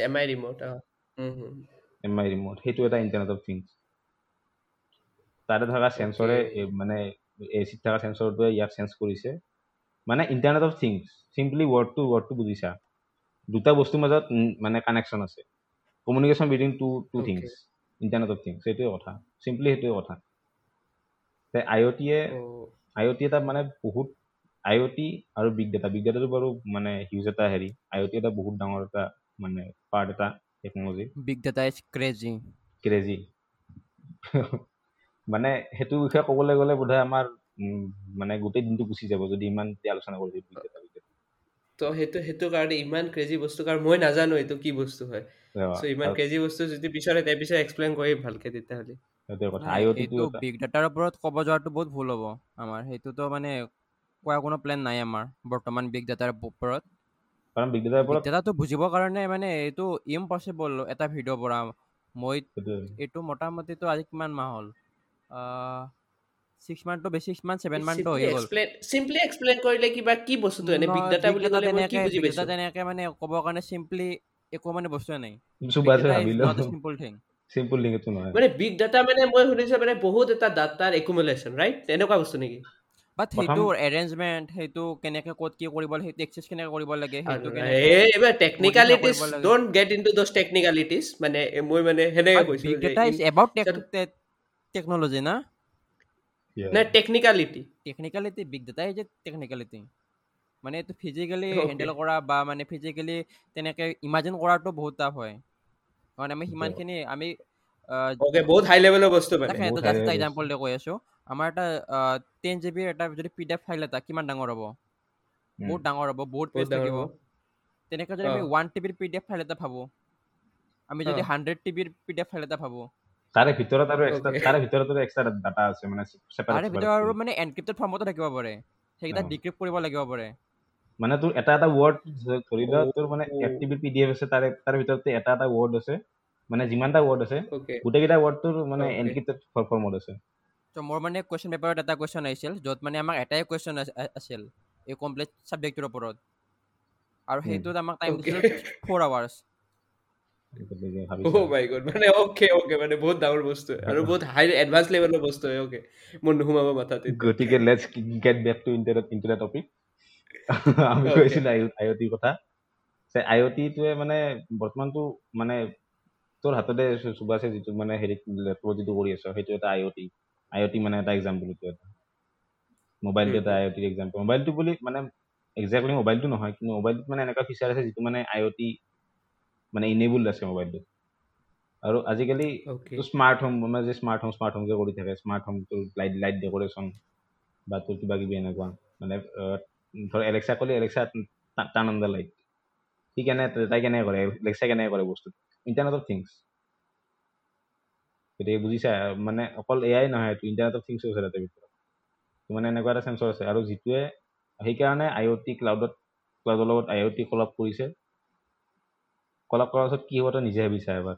M I remote সেইটো এটা ইণ্টাৰনেট অফ থিংছ তাতে থকা চেঞ্চৰে মানে এ চিত থকা চেঞ্চৰটোৱে ইয়াক চেঞ্জ কৰিছে। মানে ইণ্টাৰনেট অফ থিংছ চিম্পলি ৱৰ্ডটো ৱৰ্ডটো বুজিছা। দুটা বস্তুৰ মাজত মানে কানেকশ্যন আছে। Communication between two two. Things internet of things সেইটোৱে কথা। চিম্পলি সেইটোৱে কথা। আই অ' টিয়ে আই অ' টি এটা মানে বহুত আই অ' টি আৰু বিগ ডাটা বিগ ডাটাটো বাৰু মানে হিউজ এটা হেৰি। আই অ' টি এটা বহুত ডাঙৰ এটা মানে পাৰ্ট এটা technology big data is crazy crazy মানে সেইটো বিষয়ে ক'বলৈ গ'লে বোধহয় আমাৰ মানে গোটেই দিনটো গুচি যাব যদি ইমান আলোচনা কৰি big data, big data। তো সেইটো সেইটো কাৰণে ইমান ক্ৰেজি বস্তু কাৰণ মই নাজানো এইটো কি বস্তু হয়। চ' ইমান ক্ৰেজি বস্তু যদি পিছৰে তাৰ পিছত এক্সপ্লেইন কৰিম ভালকে তেতিয়াহ'লে। এইটো বিগ ডাটাৰ ওপৰত ক'ব যোৱাটো বহুত ভুল হ'ব আমাৰ। সেইটোতো মানে কোৱা কোনো প্লেন নাই আমাৰ বৰ্তমান বিগ ডাটাৰ ওপৰত। কাৰণ বিগ ডাটাৰ ওপৰত ডাটাটো বুজিবৰ কাৰণে মানে এইটো ইম্পচিবল এটা ভিডিঅ' পৰা। মই এইটো মোটামুটিতো আজি কিমান মাহ হ'ল? ছিক্স মান্থটো বেছি ছিক্স মান্থ ছেভেন মান্থটো হৈ গ'ল। এক্সপ্লেইন চিম্পলি এক্সপ্লেইন কৰিলে কিবা কি বস্তুটো? এনে বিগ ডাটা বুলি ক'লে কি বুজি পাইছো? তেনেকে মানে ক'বৰ কাৰণে চিম্পলি একো মানে বস্তুৱে নাই। চিম্পল থিং লিংকটো নহয়। মানে বিগ ডাটা মানে মই শুনিছো মানে বহুত এটা ডাটাৰ একুমুলেশ্যন ৰাইট তেনেকুৱা বস্তু নেকি? বাট সেইটো এৰেঞ্জমেণ্ট সেইটো কেনেকে ক'ত কি কৰিব লাগে সেইটো এক্সেছ কেনেকে কৰিব লাগে সেইটো এইবাৰ technicalities. Don't get into those technicalities মানে মই মানে সেনেকে কৈছো big data is about technology না. নাই টেকনিকেলিটি টেকনিকেলিটি বিগ ডাটাই যে টেকনিকেলিটি মানে এইটো ফিজিকেলি. হেণ্ডেল কৰা বা মানে ফিজিকেলি তেনেকে ইমাজিন কৰাটো বহুত টাফ হয় কাৰণ আমি সিমানখিনি আমি অকে বহুত হাই লেভেলৰ বস্তু মানে এটা জাষ্ট level এক্সাম্পল দি কৈ আছো আমাৰ এটা টেন জি বিৰ এটা যদি পি ডি এফ ফাইল এটা কিমান ডাঙৰ হ'ব বহুত ডাঙৰ হ'ব বহুত পেজ থাকিব হ'ব। তেনেকৈ যদি আমি অ। ওৱান টিবিৰ পি ডি এফ ফাইল এটা ভাবোঁ আমি যদি অ। হাণ্ড্ৰেড টিবিৰ পি ডি এফ ফাইল এটা ভাবোঁ তাৰে ভিতৰত আৰু এক্সট্ৰা. তাৰে ভিতৰত আৰু এক্সট্ৰা ডাটা আছে মানে separate- তাৰে ভিতৰত আৰু। মানে এনক্ৰিপ্টেড ফৰ্মতো থাকিব পাৰে সেইকেইটা অ। ডিক্ৰিপ্ট কৰিব লাগিব পাৰে মানে তোৰ এটা এটা ৱৰ্ড ধৰি লোৱা তোৰ মানে Oh. এফটিবি পি ডি এফ আছে তাৰে তাৰ ভিতৰতে এটা এটা ৱৰ্ড আছে মানে যিমানটা ৱৰ্ড আছে. গোটেইকেইটা ৱৰ্ড তোৰ মানে. এনক্ৰিপ্টেড ফৰ্মত আছে তো মোৰ মানে কুৱেশ্যন পেপাৰত এটা কুৱেশ্যন আহিছিল য'ত মানে আমাক এটাই কুৱেশ্যন আছিল এই কমপ্লিট ছাবজেক্টটোৰ ওপৰত আৰু। সেইটোত আমাক টাইম. দিছিল ফ'ৰ আৱাৰ্ছ Oh ভাবিছা my god. মানে okay, okay. মানে বহুত ডাঙৰ বস্তু হয়। আৰু বহুত হাই এডভান্স লেভেলৰ বস্তু হয় অ'কে মোৰ নোসোমাব মাথাত এতিয়া। গতিকে let's get back to internet internet topic আমি. কৈছিলো আই অ' টিৰ কথা যে আই অ' টিটোৱে মানে বৰ্তমানতো মানে তোৰ হাততে চু- চুবাইছে যিটো মানে হেৰি লেপটপত যিটো কৰি আছ সেইটো এটা আই O T I O T মানে এটা এক্সাম্পল এইটো এটা মোবাইলটো এটা Mhm. আই অ' টিৰ এক্সাম্পল মোবাইলটো বুলি মানে একজেক্টলি মোবাইলটো নহয় কিন্তু মোবাইলটোত মানে এনেকুৱা ফিচাৰ আছে যিটো মানে আই অ' টি মানে ইনেবল আছে মোবাইলটো আৰু আজিকালি. স্মাৰ্ট হোম মানে যে স্মাৰ্ট হোম স্মাৰ্ট হোম যে কৰি থাকে স্মাৰ্ট হোমটোৰ লাইট লাইট ডেকৰেশ্যন বা তোৰ কিবা কিবি এনেকুৱা মানে ধৰ এলেক্সা ক'লে এলেক্সা টান অন দ্য লাইট সি কেনে তাই কেনেকে কৰে এলেক্সা কেনেকে কৰে বস্তু ইণ্টাৰনেট অফ থিংছ গতিকে বুজিছা মানে অকল এয়াই নহয় এইটো ইণ্টাৰনেট অফ থিংছো আছে তাতে ভিতৰত মানে এনেকুৱা এটা চেঞ্চৰ আছে আৰু যিটোৱে সেইকাৰণে আই অ' টি ক্লাউডত ক্লাউডৰ লগত আই অ' টি কলাপ কৰিছে কলাপ কৰাৰ পাছত কি হ'ব তই নিজে ভাবিছা এবাৰ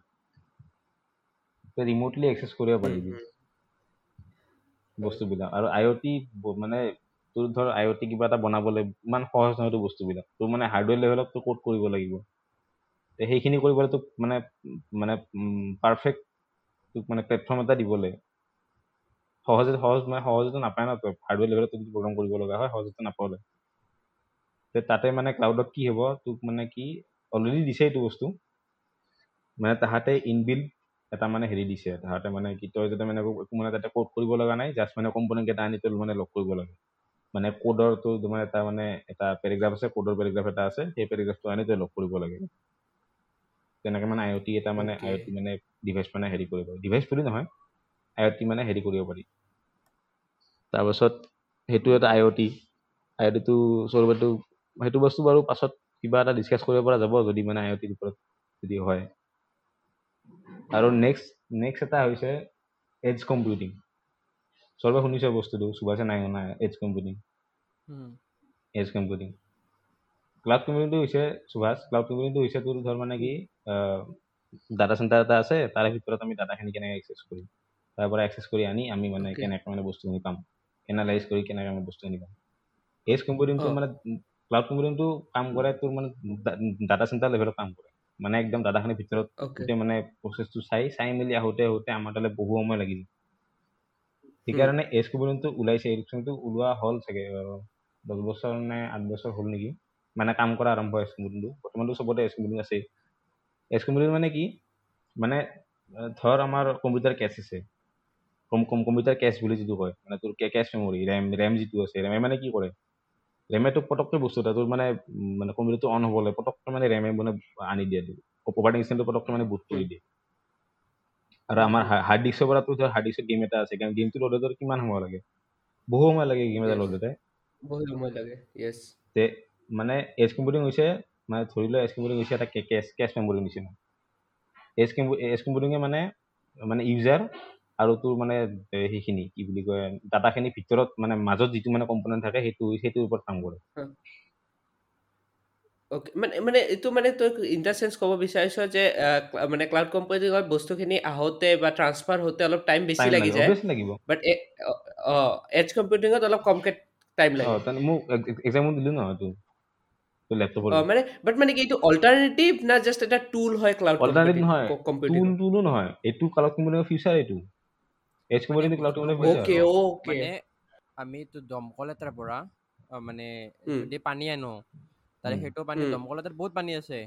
তই ৰিম'টলি এক্সেছ কৰিব পাৰিবি. বস্তুবিলাক আৰু আই অ' টি মানে তোৰ ধৰ টি কিবা এটা বনাবলৈ ইমান সহজ নহয় তোৰ বস্তুবিলাক। তোৰ মানে হাৰ্ডৱেৰ লেভেলত তোৰ ক'ড কৰিব লাগিব? তে সেইখিনি কৰিবলৈ তোক মানে মানে পাৰফেক্ট তোক মানে প্লেটফৰ্ম এটা দিবলৈ সহজে সহজ মানে সহজতে নাপায় ন তই হাৰ্ডৱেৰ লেভেলত যদি প্ৰগ্ৰাম কৰিব লগা হয় সহজতে নাপালে তে তাতে মানে ক্লাউডত কি হ'ব তোক মানে কি অলৰেডি দিছে এইটো বস্তু। মানে তাহাঁতে ইনবিল্ড এটা মানে হেৰি দিছে। তাহাঁতে মানে কি তই যাতে মানে একো মানে তাতে ক'ড কৰিব লগা নাই জাষ্ট মানে কম্পনেণ্ট কেইটা আনি তই মানে লগ কৰিব লাগে। মানে কোডৰ তো তোমাৰ এটা মানে এটা পেৰেগ্ৰাফ আছে কোডৰ পেৰেগ্ৰাফ এটা আছে সেই পেৰেগ্ৰাফটো আনি তই লগ কৰিব লাগে। তেনেকে মানে আই অ' টি এটা মানে. আই অ' টি মানে ডিভাইচ মানে হেৰি কৰিব ডিভাইচ বুলি নহয় আই অ' টি মানে হেৰি কৰিব পাৰি। তাৰপাছত সেইটো এটা আই অ' টি আই অ' টিটো চলবাটো সেইটো বস্তু বাৰু পাছত কিবা এটা ডিছকাছ কৰিব পৰা যাব যদি মানে আই অ' টিৰ ওপৰত যদি হয়। আৰু নেক্সট নেক্সট এটা হৈছে এডজ কম্পিউটিং চবে শুনিছে বস্তুটো চুবাইছে নাই শুনা edge computing edge computing cloud কম্পিউটিংটো হৈছে সুভাষ ক্লাউড কম্পিউটিংটো হৈছে তোৰ ধৰ মানে কি ডাটা চেণ্টাৰ এটা আছে তাৰে ভিতৰত আমি ডাটাখিনি কেনেকৈ এক্সেছ কৰিম। তাৰ পৰা এক্সেছ কৰি আনি আমি মানে. কেনেকৈ মানে বস্তুখিনি পাম এনালাইজ কৰি কেনেকৈ আমি বস্তুখিনি পাম। এজ কম্পিউটিংটো। মানে ক্লাউড কম্পিউটিংটো কাম কৰে তোৰ মানে ডাটা চেণ্টাৰ লেভেলত কাম কৰে। মানে একদম ডাটাখিনিৰ ভিতৰত. গোটেই মানে প্ৰচেছটো চাই চাই মেলি আহোঁতে আহোঁতে আমাৰ তালৈ বহু সময় লাগি যায়। সেইকাৰণে এজ কম্পিউটিংটো ওলাইছে এডুকেশ্যনটো ওলোৱা হ'ল চাগে দহ বছৰ নে আঠ বছৰ হ'ল নেকি? মানে কাম কৰা আৰম্ভ এজ কম্পিউটিংটো বৰ্তমানটো চবতে এজ কম্পিউটিং আছেই। এজ কম্পিউটিং মানে কি? মানে ধৰ আমাৰ কম্পিউটাৰ কেছ আছে। কম কম কম্পিউটাৰ কেছ বুলি যিটো কয় মানে তোৰ কেছ মেমৰি ৰেম ৰেম যিটো আছে ৰেমে মানে কি কৰে? ৰেমে তোক পটককৈ বস্তু এটা তোৰ মানে মানে কম্পিউটাৰটো অন হ'বলৈ পটককৈ মানে ৰেমে মানে আনি দিয়ে তোৰ অপাৰেটিং চিষ্টেমটো পটককৈ মানে বুট কৰি। দিয়ে। আৰু আমাৰ হাৰ্ড ডিস্কৰ পৰা তোৰ ধৰ হাৰ্ড ডিস্কত গেম এটা আছে গেমটো লোড হওঁতে কিমান সময় লাগে? বহু সময় লাগে গেম এটা. লোড হওঁতে বহুত সময় লাগে য়েছ তে মানে এজ কম্পিউটিং হৈছে মানে ধৰি লোৱা এজ কম্পিউটিং হৈছে এটা কেছ কেছ মেমৰি নিচিনা এজ কম্পু এজ কম্পিউটিঙে মানে মানে ইউজাৰ আৰু তোৰ মানে সেইখিনি কি বুলি কয় ডাটাখিনিৰ ভিতৰত মানে মাজত যিটো মানে কম্পনেণ্ট থাকে সেইটো সেইটোৰ ওপৰত কাম কৰে। অ'কে মানে মানে এইটো মানে তই ইন দ্য চেন্স ক'ব বিচাৰিছ যে মানে ক্লাউড কম্পিউটিঙত বস্তুখিনি আহোঁতে বা ট্ৰান্সফাৰ হওঁতে অলপ টাইম বেছি লাগি যায়। বাট অঁ এডজ কম্পিউটিঙত অলপ কমকৈ টাইম লাগে। তেনে মোক দিলো নহয় তোৰ তোৰ লেপটপৰ অঁ মানে বাট মানে কি এইটো অল্টাৰনেটিভ না জাষ্ট এটা টুল হয় ক্লাউড অল্টাৰনেটিভ নহয়। কম্পিউটিং টুল টুলো নহয়। এইটো ক্লাউড কম্পিউটিঙৰ ফিউচাৰ এইটো। এজ কম্পিউটিং ক্লাউড কম্পিউটিঙৰ ফিউচাৰ অ'কে অ'কে মানে আমি তো দমকল এটাৰ পৰা মানে। যদি পানী আনো তাৰে। সেইটো পানী উম। দমকল এটাত বহুত পানী আছে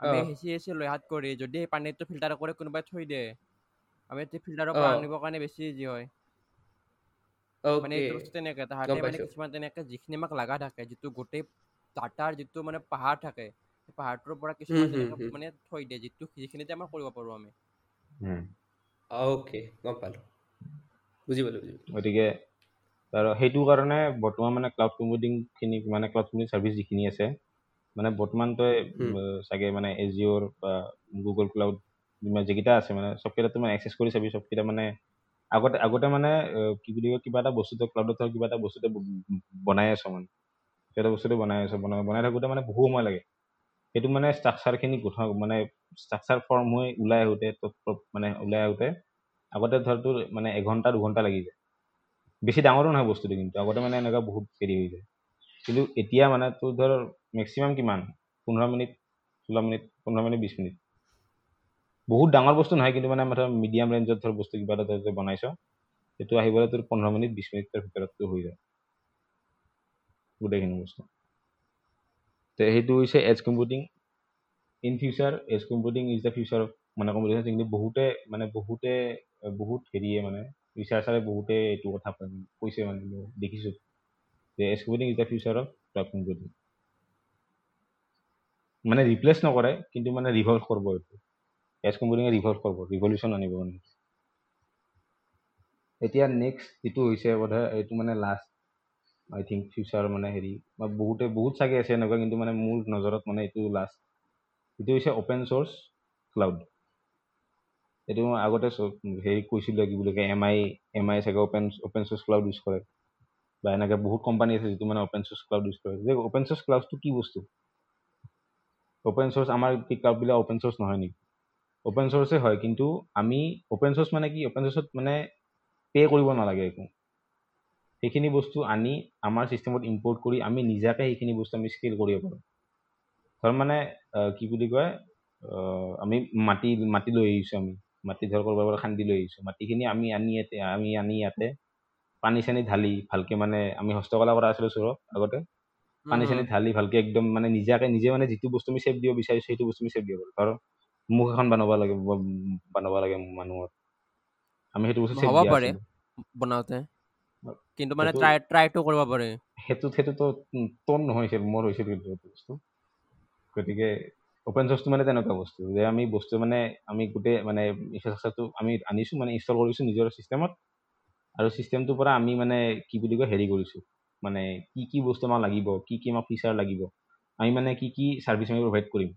আমি। হেঁচি হেঁচি লৈ হাত কৰি যদি সেই পানীটো ফিল্টাৰ কৰি কোনোবাই থৈ দিয়ে আমি ফিল্টাৰৰ পৰা। আনিবৰ কাৰণে বেছি ইজি হয় মানে এইটো বস্তু তেনেকে তাহাঁতে মানে কিছুমান তেনেকে যিখিনি আমাক লগা থাকে যিটো গোটেই ডাটাৰ যিটো মানে পাহাৰ থাকে সেই পাহাৰটোৰ পৰা কিছুমান। মানে থৈ দিয়ে যিটো যিখিনিতে আমাৰ কৰিব পাৰোঁ আমি। অ'কে গম পালোঁ বুজি পালোঁ বুজি পালোঁ গতিকে সেইটো কাৰণে বৰ্তমান মানে ক্লাউড কম্পিউটিংখিনি মানে ক্লাউড কম্পিউটিং ছাৰ্ভিচ যিখিনি আছে মানে বৰ্তমান তই চাগে মানে এজিঅ'ৰ বা গুগল ক্লাউড যিমান যিকেইটা আছে মানে চবকেইটা মানে এক্সেছ কৰি চাবি চবকেইটা মানে আগতে আগতে মানে কি বুলি কয় কিবা এটা বস্তু তই ক্লাউডত কিবা এটা বস্তু তই ব- বনাই আছ মানে। সেইটো বস্তুটো বনাই আছো বনাই বনাই থাকোঁতে মানে বহু সময় লাগে। সেইটো মানে ষ্ট্ৰাকচাৰখিনি গোঠা মানে ষ্ট্ৰাকচাৰ ফৰ্ম হৈ ওলাই আহোঁতে মানে ওলাই আহোঁতে আগতে ধৰ তোৰ মানে এঘণ্টা দুঘণ্টা লাগি যায়। বেছি ডাঙৰো নহয় বস্তুটো কিন্তু আগতে মানে এনেকুৱা বহুত দেৰি হৈ যায়। কিন্তু এতিয়া মানে তোৰ ধৰ মেক্সিমাম কিমান? পোন্ধৰ মিনিট ষোল্ল মিনিট পোন্ধৰ মিনিট বিছ মিনিট। বহুত ডাঙৰ বস্তু নহয় কিন্তু মানে মিডিয়াম ৰেঞ্জত ধৰ বস্তু কিবা এটা তই বনাইছ সেইটো আহিবলৈ তোৰ পোন্ধৰ মিনিট বিছ মিনিটৰ ভিতৰত তোৰ হৈ যায়। গোটেইখিনি বস্তু। তে সেইটো হৈছে edge computing in future edge computing is the future of মানে কম্পিউটিং কিন্তু বহুতে মানে বহুতে বহুত হেৰিয়ে মানে ৰিচাৰ্চাৰে বহুতে এইটো কথা কৈছে মানে দেখিছোঁ। যে computing is the future of cloud computing মানে ৰিপ্লেচ নকৰে কিন্তু মানে ৰিভল্ভ কৰিব এইটো। এজ কম্পিউটিঙে ৰিভল্ভ কৰিব ৰিভলিউশ্যন আনিব মানে। এতিয়া নেক্সট যিটো হৈছে বোধহয় এইটো মানে লাষ্ট আই থিংক ফিউচাৰ মানে হেৰি। বা বহুতে বহুত চাগে আছে এনেকুৱা কিন্তু মানে মোৰ নজৰত মানে এইটো লাষ্ট এইটো হৈছে অ'পেন চ'ৰ্চ ক্লাউড এইটো আগতে হেৰি কৈছিলোঁ কি বুলি কয় এম আই এম আই চাগে open open source cloud use কৰে। বা এনেকৈ বহুত কোম্পানী আছে যিটো মানে অ'পেন চ'ৰ্চ ক্লাউড ইউজ কৰে। যে অ'পেন চ'ৰ্চ ক্লাউডটো কি বস্তু? অ'পেন চ'ৰ্চ আমাৰ ক্লাউডবিলাক অ'পেন চ'ৰ্চ নহয় নেকি? অ'পেন চ'ৰ্চে হয় কিন্তু আমি অ'পেন চ'ৰ্চ মানে কি অ'পেন চ'ৰ্চত মানে পে' কৰিব নালাগে একো। সেইখিনি বস্তু আনি আমাৰ ছিষ্টেমত ইম্পৰ্ট কৰি আমি নিজাকৈ সেইখিনি বস্তু আমি স্কেল কৰিব পাৰোঁ। ধৰ মানে কি বুলি কয় আমি মাটি মাটি লৈ আহিছোঁ আমি। মাটি ধৰ ক'ৰবাৰ পৰা খান্দি লৈ আহিছোঁ। মাটিখিনি আমি আনি ইয়াতে আমি আনি ইয়াতে পানী চানী ঢালি ভালকৈ মানে আমি হস্তকলা কৰা আছিলোঁ চোৰত আগতে। পানী চানী ঢালি ভালকৈ একদম মানে নিজাকৈ নিজে মানে যিটো বস্তু আমি চেভ দিব বিচাৰিছোঁ সেইটো বস্তু আমি চেভ দিব পাৰোঁ। ধৰ মুখ এখন বনাব লাগে বনাব লাগে মানুহৰ। আমি সেইটো বস্তু হ'ব পাৰে বনাওঁতে। কিন্তু মানে ট্ৰাই ট্ৰাইটো কৰিব পাৰে। সেইটোত সেইটোতো টন নহৈছিল মোৰ হৈছিল কিন্তু সেইটো বস্তু। গতিকে অ'পেন চ'ৰ্চটো মানে তেনেকুৱা বস্তু যে আমি বস্তু মানে আমি গোটেই মানে ইনফ্ৰাষ্ট্ৰাকচাৰটো আমি আনিছোঁ মানে ইনষ্টল কৰিছোঁ নিজৰ ছিষ্টেমত আৰু ছিষ্টেমটোৰ পৰা আমি মানে কি বুলি কয় হেৰি কৰিছোঁ মানে কি কি বস্তু আমাক লাগিব কি কি আমাক ফিচাৰ লাগিব আমি মানে কি কি ছাৰ্ভিচ আমি প্ৰভাইড কৰিম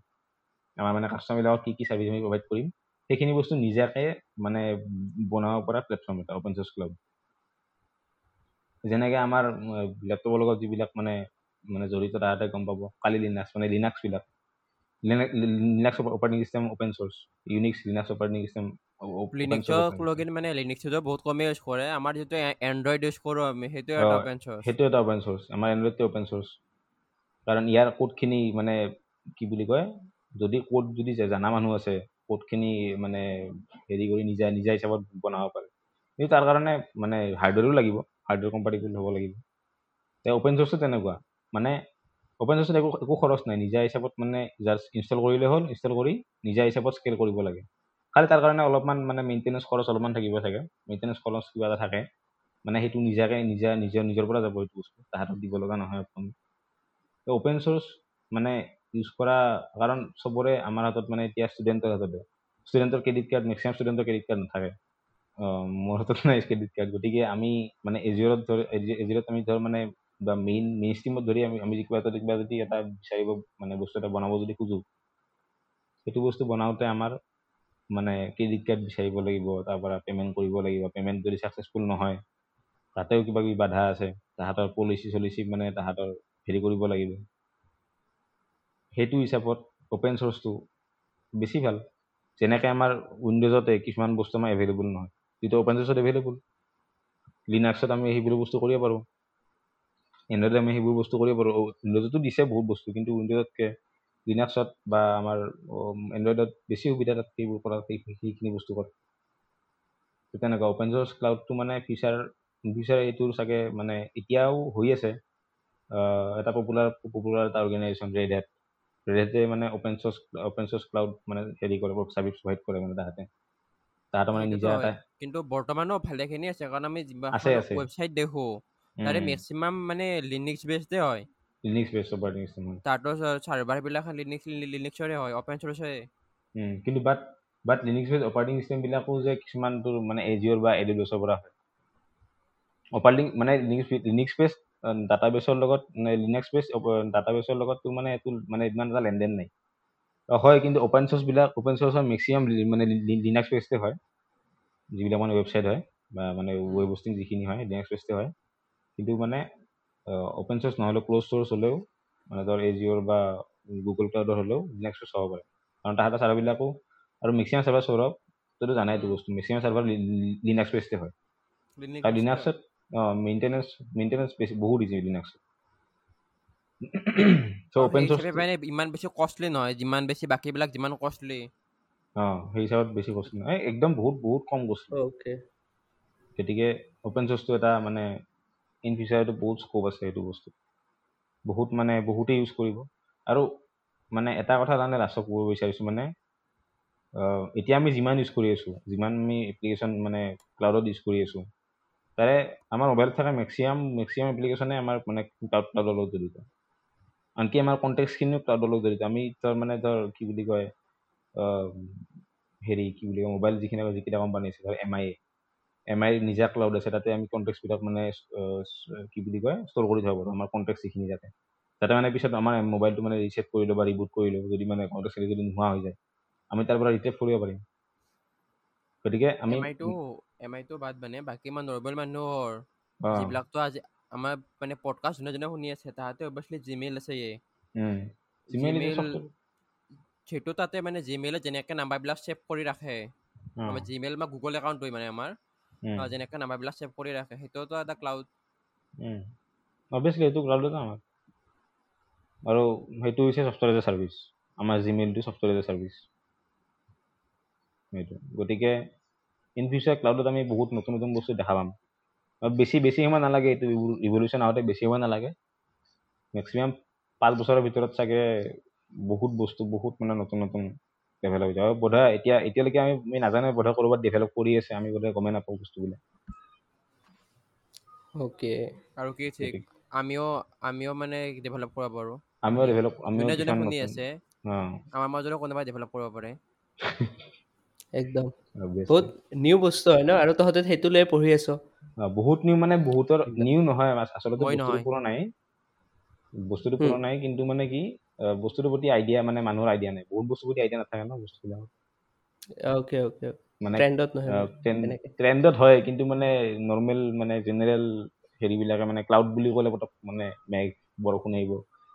আমাৰ মানে কাষ্টমাৰবিলাকক কি কি ছাৰ্ভিচ আমি প্ৰভাইড কৰিম সেইখিনি বস্তু নিজাকৈ মানে বনাব পৰা প্লেটফৰ্ম এটা অ'পেন চ'ৰ্চ ক্লাউড যেনেকৈ আমাৰ লেপটপৰ লগত যিবিলাক মানে মানে জড়িত তাহাঁতে গম পাব কালি লিনাক্স মানে লিনাক্সবিলাক Linux operating system open source Unix Linux operating system লিনাক্সক login মানে লিনাক্সটো বহুত কমেই ইউজ কৰে আমাৰ যিটো এণ্ড্ৰইড ইউজ কৰোঁ আমি সেইটো এটা অ'পেন চ'ৰ্চ সেইটো এটা অ'পেন চ'ৰ্চ আমাৰ এণ্ড্ৰইডটো অ'পেন চ'ৰ্চ কাৰণ ইয়াৰ কোডখিনি মানে কি বুলি কয় যদি কোড যদি জানা মানুহ আছে কোডখিনি মানে হেৰি কৰি নিজা নিজা হিচাপত বনাব পাৰে। কিন্তু তাৰ কাৰণে মানে হাৰ্ডৱেৰো লাগিব হাৰ্ডৱেৰ কম্পাৰ্টেবল হ'ব লাগিব। অ'পেন চ'ৰ্চটো তেনেকুৱা। মানে অ'পেন চ'ৰ্চত একো একো খৰচ নাই নিজা হিচাপত মানে জাষ্ট ইনষ্টল কৰিলে হ'ল ইনষ্টল কৰি নিজা হিচাপত স্কেল কৰিব লাগে। খালি তাৰ কাৰণে অলপমান মানে মেইনটেনেঞ্চ খৰচ অলপমান থাকিব চাগে মেইনটেনেঞ্চ খৰচ কিবা এটা থাকে। মানে সেইটো নিজাকৈ নিজা নিজৰ নিজৰ পৰা যাব সেইটো বস্তু তাহাঁতক দিব লগা নহয় অকণ অ'পেন চ'ৰ্চ মানে ইউজ কৰা কাৰণ চবৰে আমাৰ হাতত মানে এতিয়া ষ্টুডেণ্টৰ হাততে। ষ্টুডেণ্টৰ ক্ৰেডিট কাৰ্ড মেক্সিমাম ষ্টুডেণ্টৰ ক্ৰেডিট কাৰ্ড নাথাকে। মোৰ হাতত নাই ক্ৰেডিট কাৰ্ড গতিকে আমি মানে এজিঅ'ত ধৰ এজিঅ'ত আমি ধৰ মানে বা মেইন মেইন ষ্ট্ৰীমত ধৰি আমি আমি কিবা এটা কিবা যদি এটা বিচাৰিব মানে বস্তু এটা বনাব যদি খোজোঁ সেইটো বস্তু বনাওঁতে আমাৰ মানে ক্ৰেডিট কাৰ্ড বিচাৰিব লাগিব তাৰপৰা পে'মেণ্ট কৰিব লাগিব পে'মেণ্ট যদি ছাকচেছফুল নহয় তাতেও কিবা কিবি বাধা আছে তাহাঁতৰ পলিচি চলিচি মানে তাহাঁতৰ হেৰি কৰিব লাগিব। সেইটো হিচাপত অ'পেন চ'ৰ্চটো বেছি ভাল। যেনেকৈ আমাৰ উইণ্ড'জতে কিছুমান বস্তু আমাৰ এভেইলেবল নহয় যিটো অ'পেন চ'ৰ্চত এভেইলেবল লিনাক্সত আমি সেইবোৰ বস্তু কৰিব পাৰোঁ। এণ্ড্ৰইডত আমি সেইবোৰ বস্তু কৰিব পাৰোঁ। উইণ্ড'জতো দিছে বহুত বস্তু কিন্তু উইণ্ড'জতকৈ লিনাক্সত বা আমাৰ এণ্ড্ৰইডত বেছি সুবিধা তাত সেইবোৰ কৰা সেইখিনি বস্তু কৰা। তেনেকুৱা অ'পেন চ'ৰ্চ ক্লাউডটো মানে ফিচাৰ ফিচাৰ এইটোৰ চাগে মানে এতিয়াও হৈ আছে। এটা পপুলাৰ পপুলাৰ এটা অৰ্গেনাইজেশ্যন ৰেড হেট ৰেডে মানে open source open source cloud মানে হেৰি কৰে ছাৰ্ভিচ প্ৰভাইড কৰে মানে তাহাঁতে। তাহাঁতৰ মানে নিজা এটা কিন্তু বৰ্তমানো ভালেখিনি আছে। কাৰণ আমি আছে ৱেবছাইট দেখোঁ তাৰে মেক্সিমাম মানে লিনিক্স বেছডে হয়। লিনিক্স বেছ অপাৰেটিং চিষ্টেম হয় তাতো চাৰ্ভাৰবিলাক লিনিক্স লিনিক্সৰে হয় অ'পেন চ'ৰ্চে কিন্তু বাট বাট লিনিক্স বেছ অপাৰেটিং চিষ্টেমবিলাকো যে কিছুমান তোৰ মানে এজিঅ'ৰ বা এডিডছৰ পৰা হয়। অপাৰেটিং মানে লিনিক্স লিনিক্স বেছ ডাটাবেছৰ লগত লিনাক্স বেছ ডাটাবেছৰ লগত তোৰ মানে এইটো মানে ইমান এটা লেনদেন নাই। হয় কিন্তু অ'পেন চ'ৰ্চবিলাক অ'পেন চ'ৰ্চৰ মেক্সিমাম মানে লিনাক্স বেছতে হয়। যিবিলাক মানে ৱেবছাইট হয় বা মানে ৱেব হোষ্টিং যিখিনি হয় লিনাক্স বেছতে হয়। কিন্তু মানে অ'পেন চ'ৰ্চ নহ'লেও ক্ল'জ চ'ৰ্চ হ'লেও মানে ধৰ এজিঅ'ৰ বা গুগল ক্লাউডৰ হ'লেও লিনাক্সটো চাব পাৰে। কাৰণ তাহাঁতৰ চাৰ্ভাৰবিলাকো আৰু মেক্সিমাম চাৰ্ভাৰ সৌৰভ তইতো জানাই এইটো বস্তু মেক্সিমাম চাৰ্ভাৰ লিনাক্স বেষ্টে হয়। আৰু। লিনাক্সত মেইনটেনেঞ্চ মেইনটেনেঞ্চ বেছি বহুত ইজি লিনাক্সত চ' আৰু অ'পেন সেই চ'ৰ্চ হিচাপে মানে ইমান বেছি কষ্টলি নহয় যিমান বেছি বাকীবিলাক যিমান কষ্টলি অঁ সেই হিচাপত বেছি কষ্ট নহয়। একদম বহুত বহুত কম কষ্ট অ'কে গতিকে অ'পেন চ'ৰ্চটো এটা মানে ইন ফিউচাৰটো বহুত স্ক'প আছে সেইটো বস্তু। বহুত মানে বহুতেই ইউজ কৰিব। আৰু মানে এটা কথা তাৰমানে লাষ্টত ক'ব বিচাৰিছোঁ মানে এতিয়া আমি যিমান ইউজ কৰি আছোঁ যিমান আমি এপ্লিকেশ্যন মানে ক্লাউডত ইউজ কৰি আছোঁ তাৰে আমাৰ মোবাইলত থকা মেক্সিমাম মেক্সিমাম এপ্লিকেশ্যনে আমাৰ মানে ক্লাউড ক্লাউডৰ লগত জড়িত। আনকি আমাৰ কণ্টেক্টখিনিও ক্লাউডৰ লগত জড়িত। আমি ধৰ মানে ধৰ কি বুলি কয় হেৰি কি বুলি কয় মোবাইল যিখিনি যিকেইটা কোম্পানী আছে ধৰ এম আই এম আইৰ নিজা ক্লাউড আছে তাতে আমি কণ্টেক্টবিলাক মানে কি বুলি কয় ষ্ট'ৰ কৰি থ'ব পাৰোঁ আমাৰ কণ্টেক্ট যিখিনি যাতে যাতে মানে পিছত আমাৰ মোবাইলটো মানে ৰিছেট কৰিলোঁ বা ৰিবুট কৰিলোঁ যদি মানে কণ্টেক্ট যদি নোহোৱা হৈ যায় আমি তাৰ পৰা ৰিটেভ কৰিব পাৰিম। গতিকে আমি এম আইটো এম আইটো বাদ মানে বাকী ইমান নৰ্মেল মানুহৰ যিবিলাকতো আজি আমাৰ মানে পডকাষ্ট যোনে যোনে শুনি আছে তাহাঁতে অৱশ্যলি জিমেইল আছে এতিয়া জিমেইল সেইটো তাতে মানে জিমেইলত যেনেকৈ নাম্বাৰবিলাক ছেভ কৰি ৰাখে আমাৰ জিমেইল বা গুগল একাউণ্টটোৱে মানে আমাৰ। যেনেকৈ নাম্বাৰবিলাক ছেভ কৰি ৰাখে সেইটোতো এটা ক্লাউড। অভিয়াছলি এইটো ক্লাউডতে আমাৰ আৰু সেইটো হৈছে ছফ্টৱেৰ এজ এ ছাৰ্ভিচ আমাৰ জিমেইলটো ছফ্টৱেৰ এজ এ ছাৰ্ভিচ সেইটো গতিকে ইন ফিউচাৰ ক্লাউডত আমি বহুত নতুন নতুন বস্তু দেখা পাম আৰু বেছি বেছি সময় নালাগে এইটো ৰিভলিউশ্যন আহোঁতে বেছি সময় নালাগে। মেক্সিমাম পাঁচ বছৰৰ ভিতৰত চাগে বহুত বস্তু বহুত মানে নতুন নতুন ডেভেলপ হৈ যাব আৰু বোধহয় এতিয়া এতিয়ালৈকে আমি আমি নাজানো বোধহয় ক'ৰবাত ডেভেলপ কৰি আছে আমি বোধহয় গমেই নাপাওঁ বস্তুবিলাক। অ'কে আৰু কি ঠিক আমিও আমিও মানে ডেভেলপ কৰিব পাৰোঁ আমিও ডেভেলপ আমিও যোনে শুনি আছে অঁ। আমাৰ মাজতো কোনোবাই ডেভেলপ কৰিব পাৰে। [laughs] একদম. বহুত নিউ বস্তু হয় ন? আৰু তহঁতে সেইটো লৈ পঢ়ি আছ। বহুত নিউ মানে বহুতৰ নিউ নহয় আচ- আচলতে বস্তুটো। পুৰণাই। বস্তুটো। পুৰণাই কিন্তু মানে কি বস্তুটোৰ প্ৰতি আইডিয়া মানে মানুহৰ আইডিয়া নাই। বহুত বস্তুৰ প্ৰতি আইডিয়া নাথাকে ন বস্তুবিলাকৰ অ'কে অ'কে মানে ট্ৰেণ্ডত নহয় হয় কিন্তু মানে নৰ্মেল মানে জেনেৰেল হেৰিবিলাকে মানে ক্লাউড বুলি ক'লে পটক মানে মেঘ বৰষুণ আহিব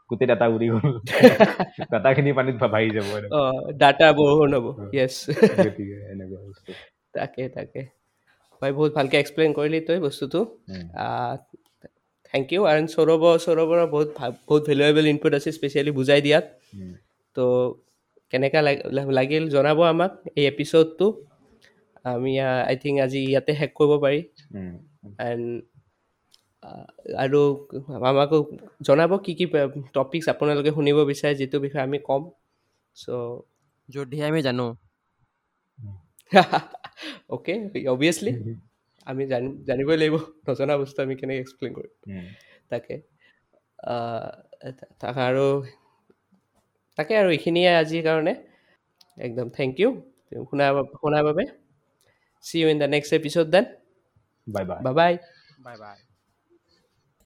গোটেই ডাটা উৰি গ'ল। [laughs] ডাটাখিনি পানীত ভাহি যাব ডাটা বৰষুণ হ'ব য়েছ গতিকে এনেকুৱা বস্তু। তাকে তাকে। ভাই বহুত ভালকৈ এক্সপ্লেইন কৰিলি তই বস্তুটো। থেংক ইউ আৰু সৌৰভ সৌৰভৰ বহুত ভা- বহুত ভেলুৱেবল ইনপুট আছে স্পেচিয়েলি বুজাই দিয়াত তো কেনেকুৱা লাগ- লাগিল জনাব আমাক এই এপিছ'ডটো আমি আই থিংক আজি ইয়াতে শেষ কৰিব পাৰি এণ্ড আৰু আমাকো জনাব কি কি টপিকছ আপোনালোকে শুনিব বিচাৰে যিটো বিষয়ে আমি ক'ম চ' যদিহে আমি জানো অ'কে অভিয়াছলি আমি জানি জানিবই লাগিব নজনা বস্তু আমি কেনেকৈ এক্সপ্লেইন কৰিম তাকে আৰু তাকে আৰু এইখিনিয়ে আজিৰ কাৰণে একদম থেংক ইউ শুনাৰ শুনাৰ বাবে see you in the next episode then bye bye bye bye bye bye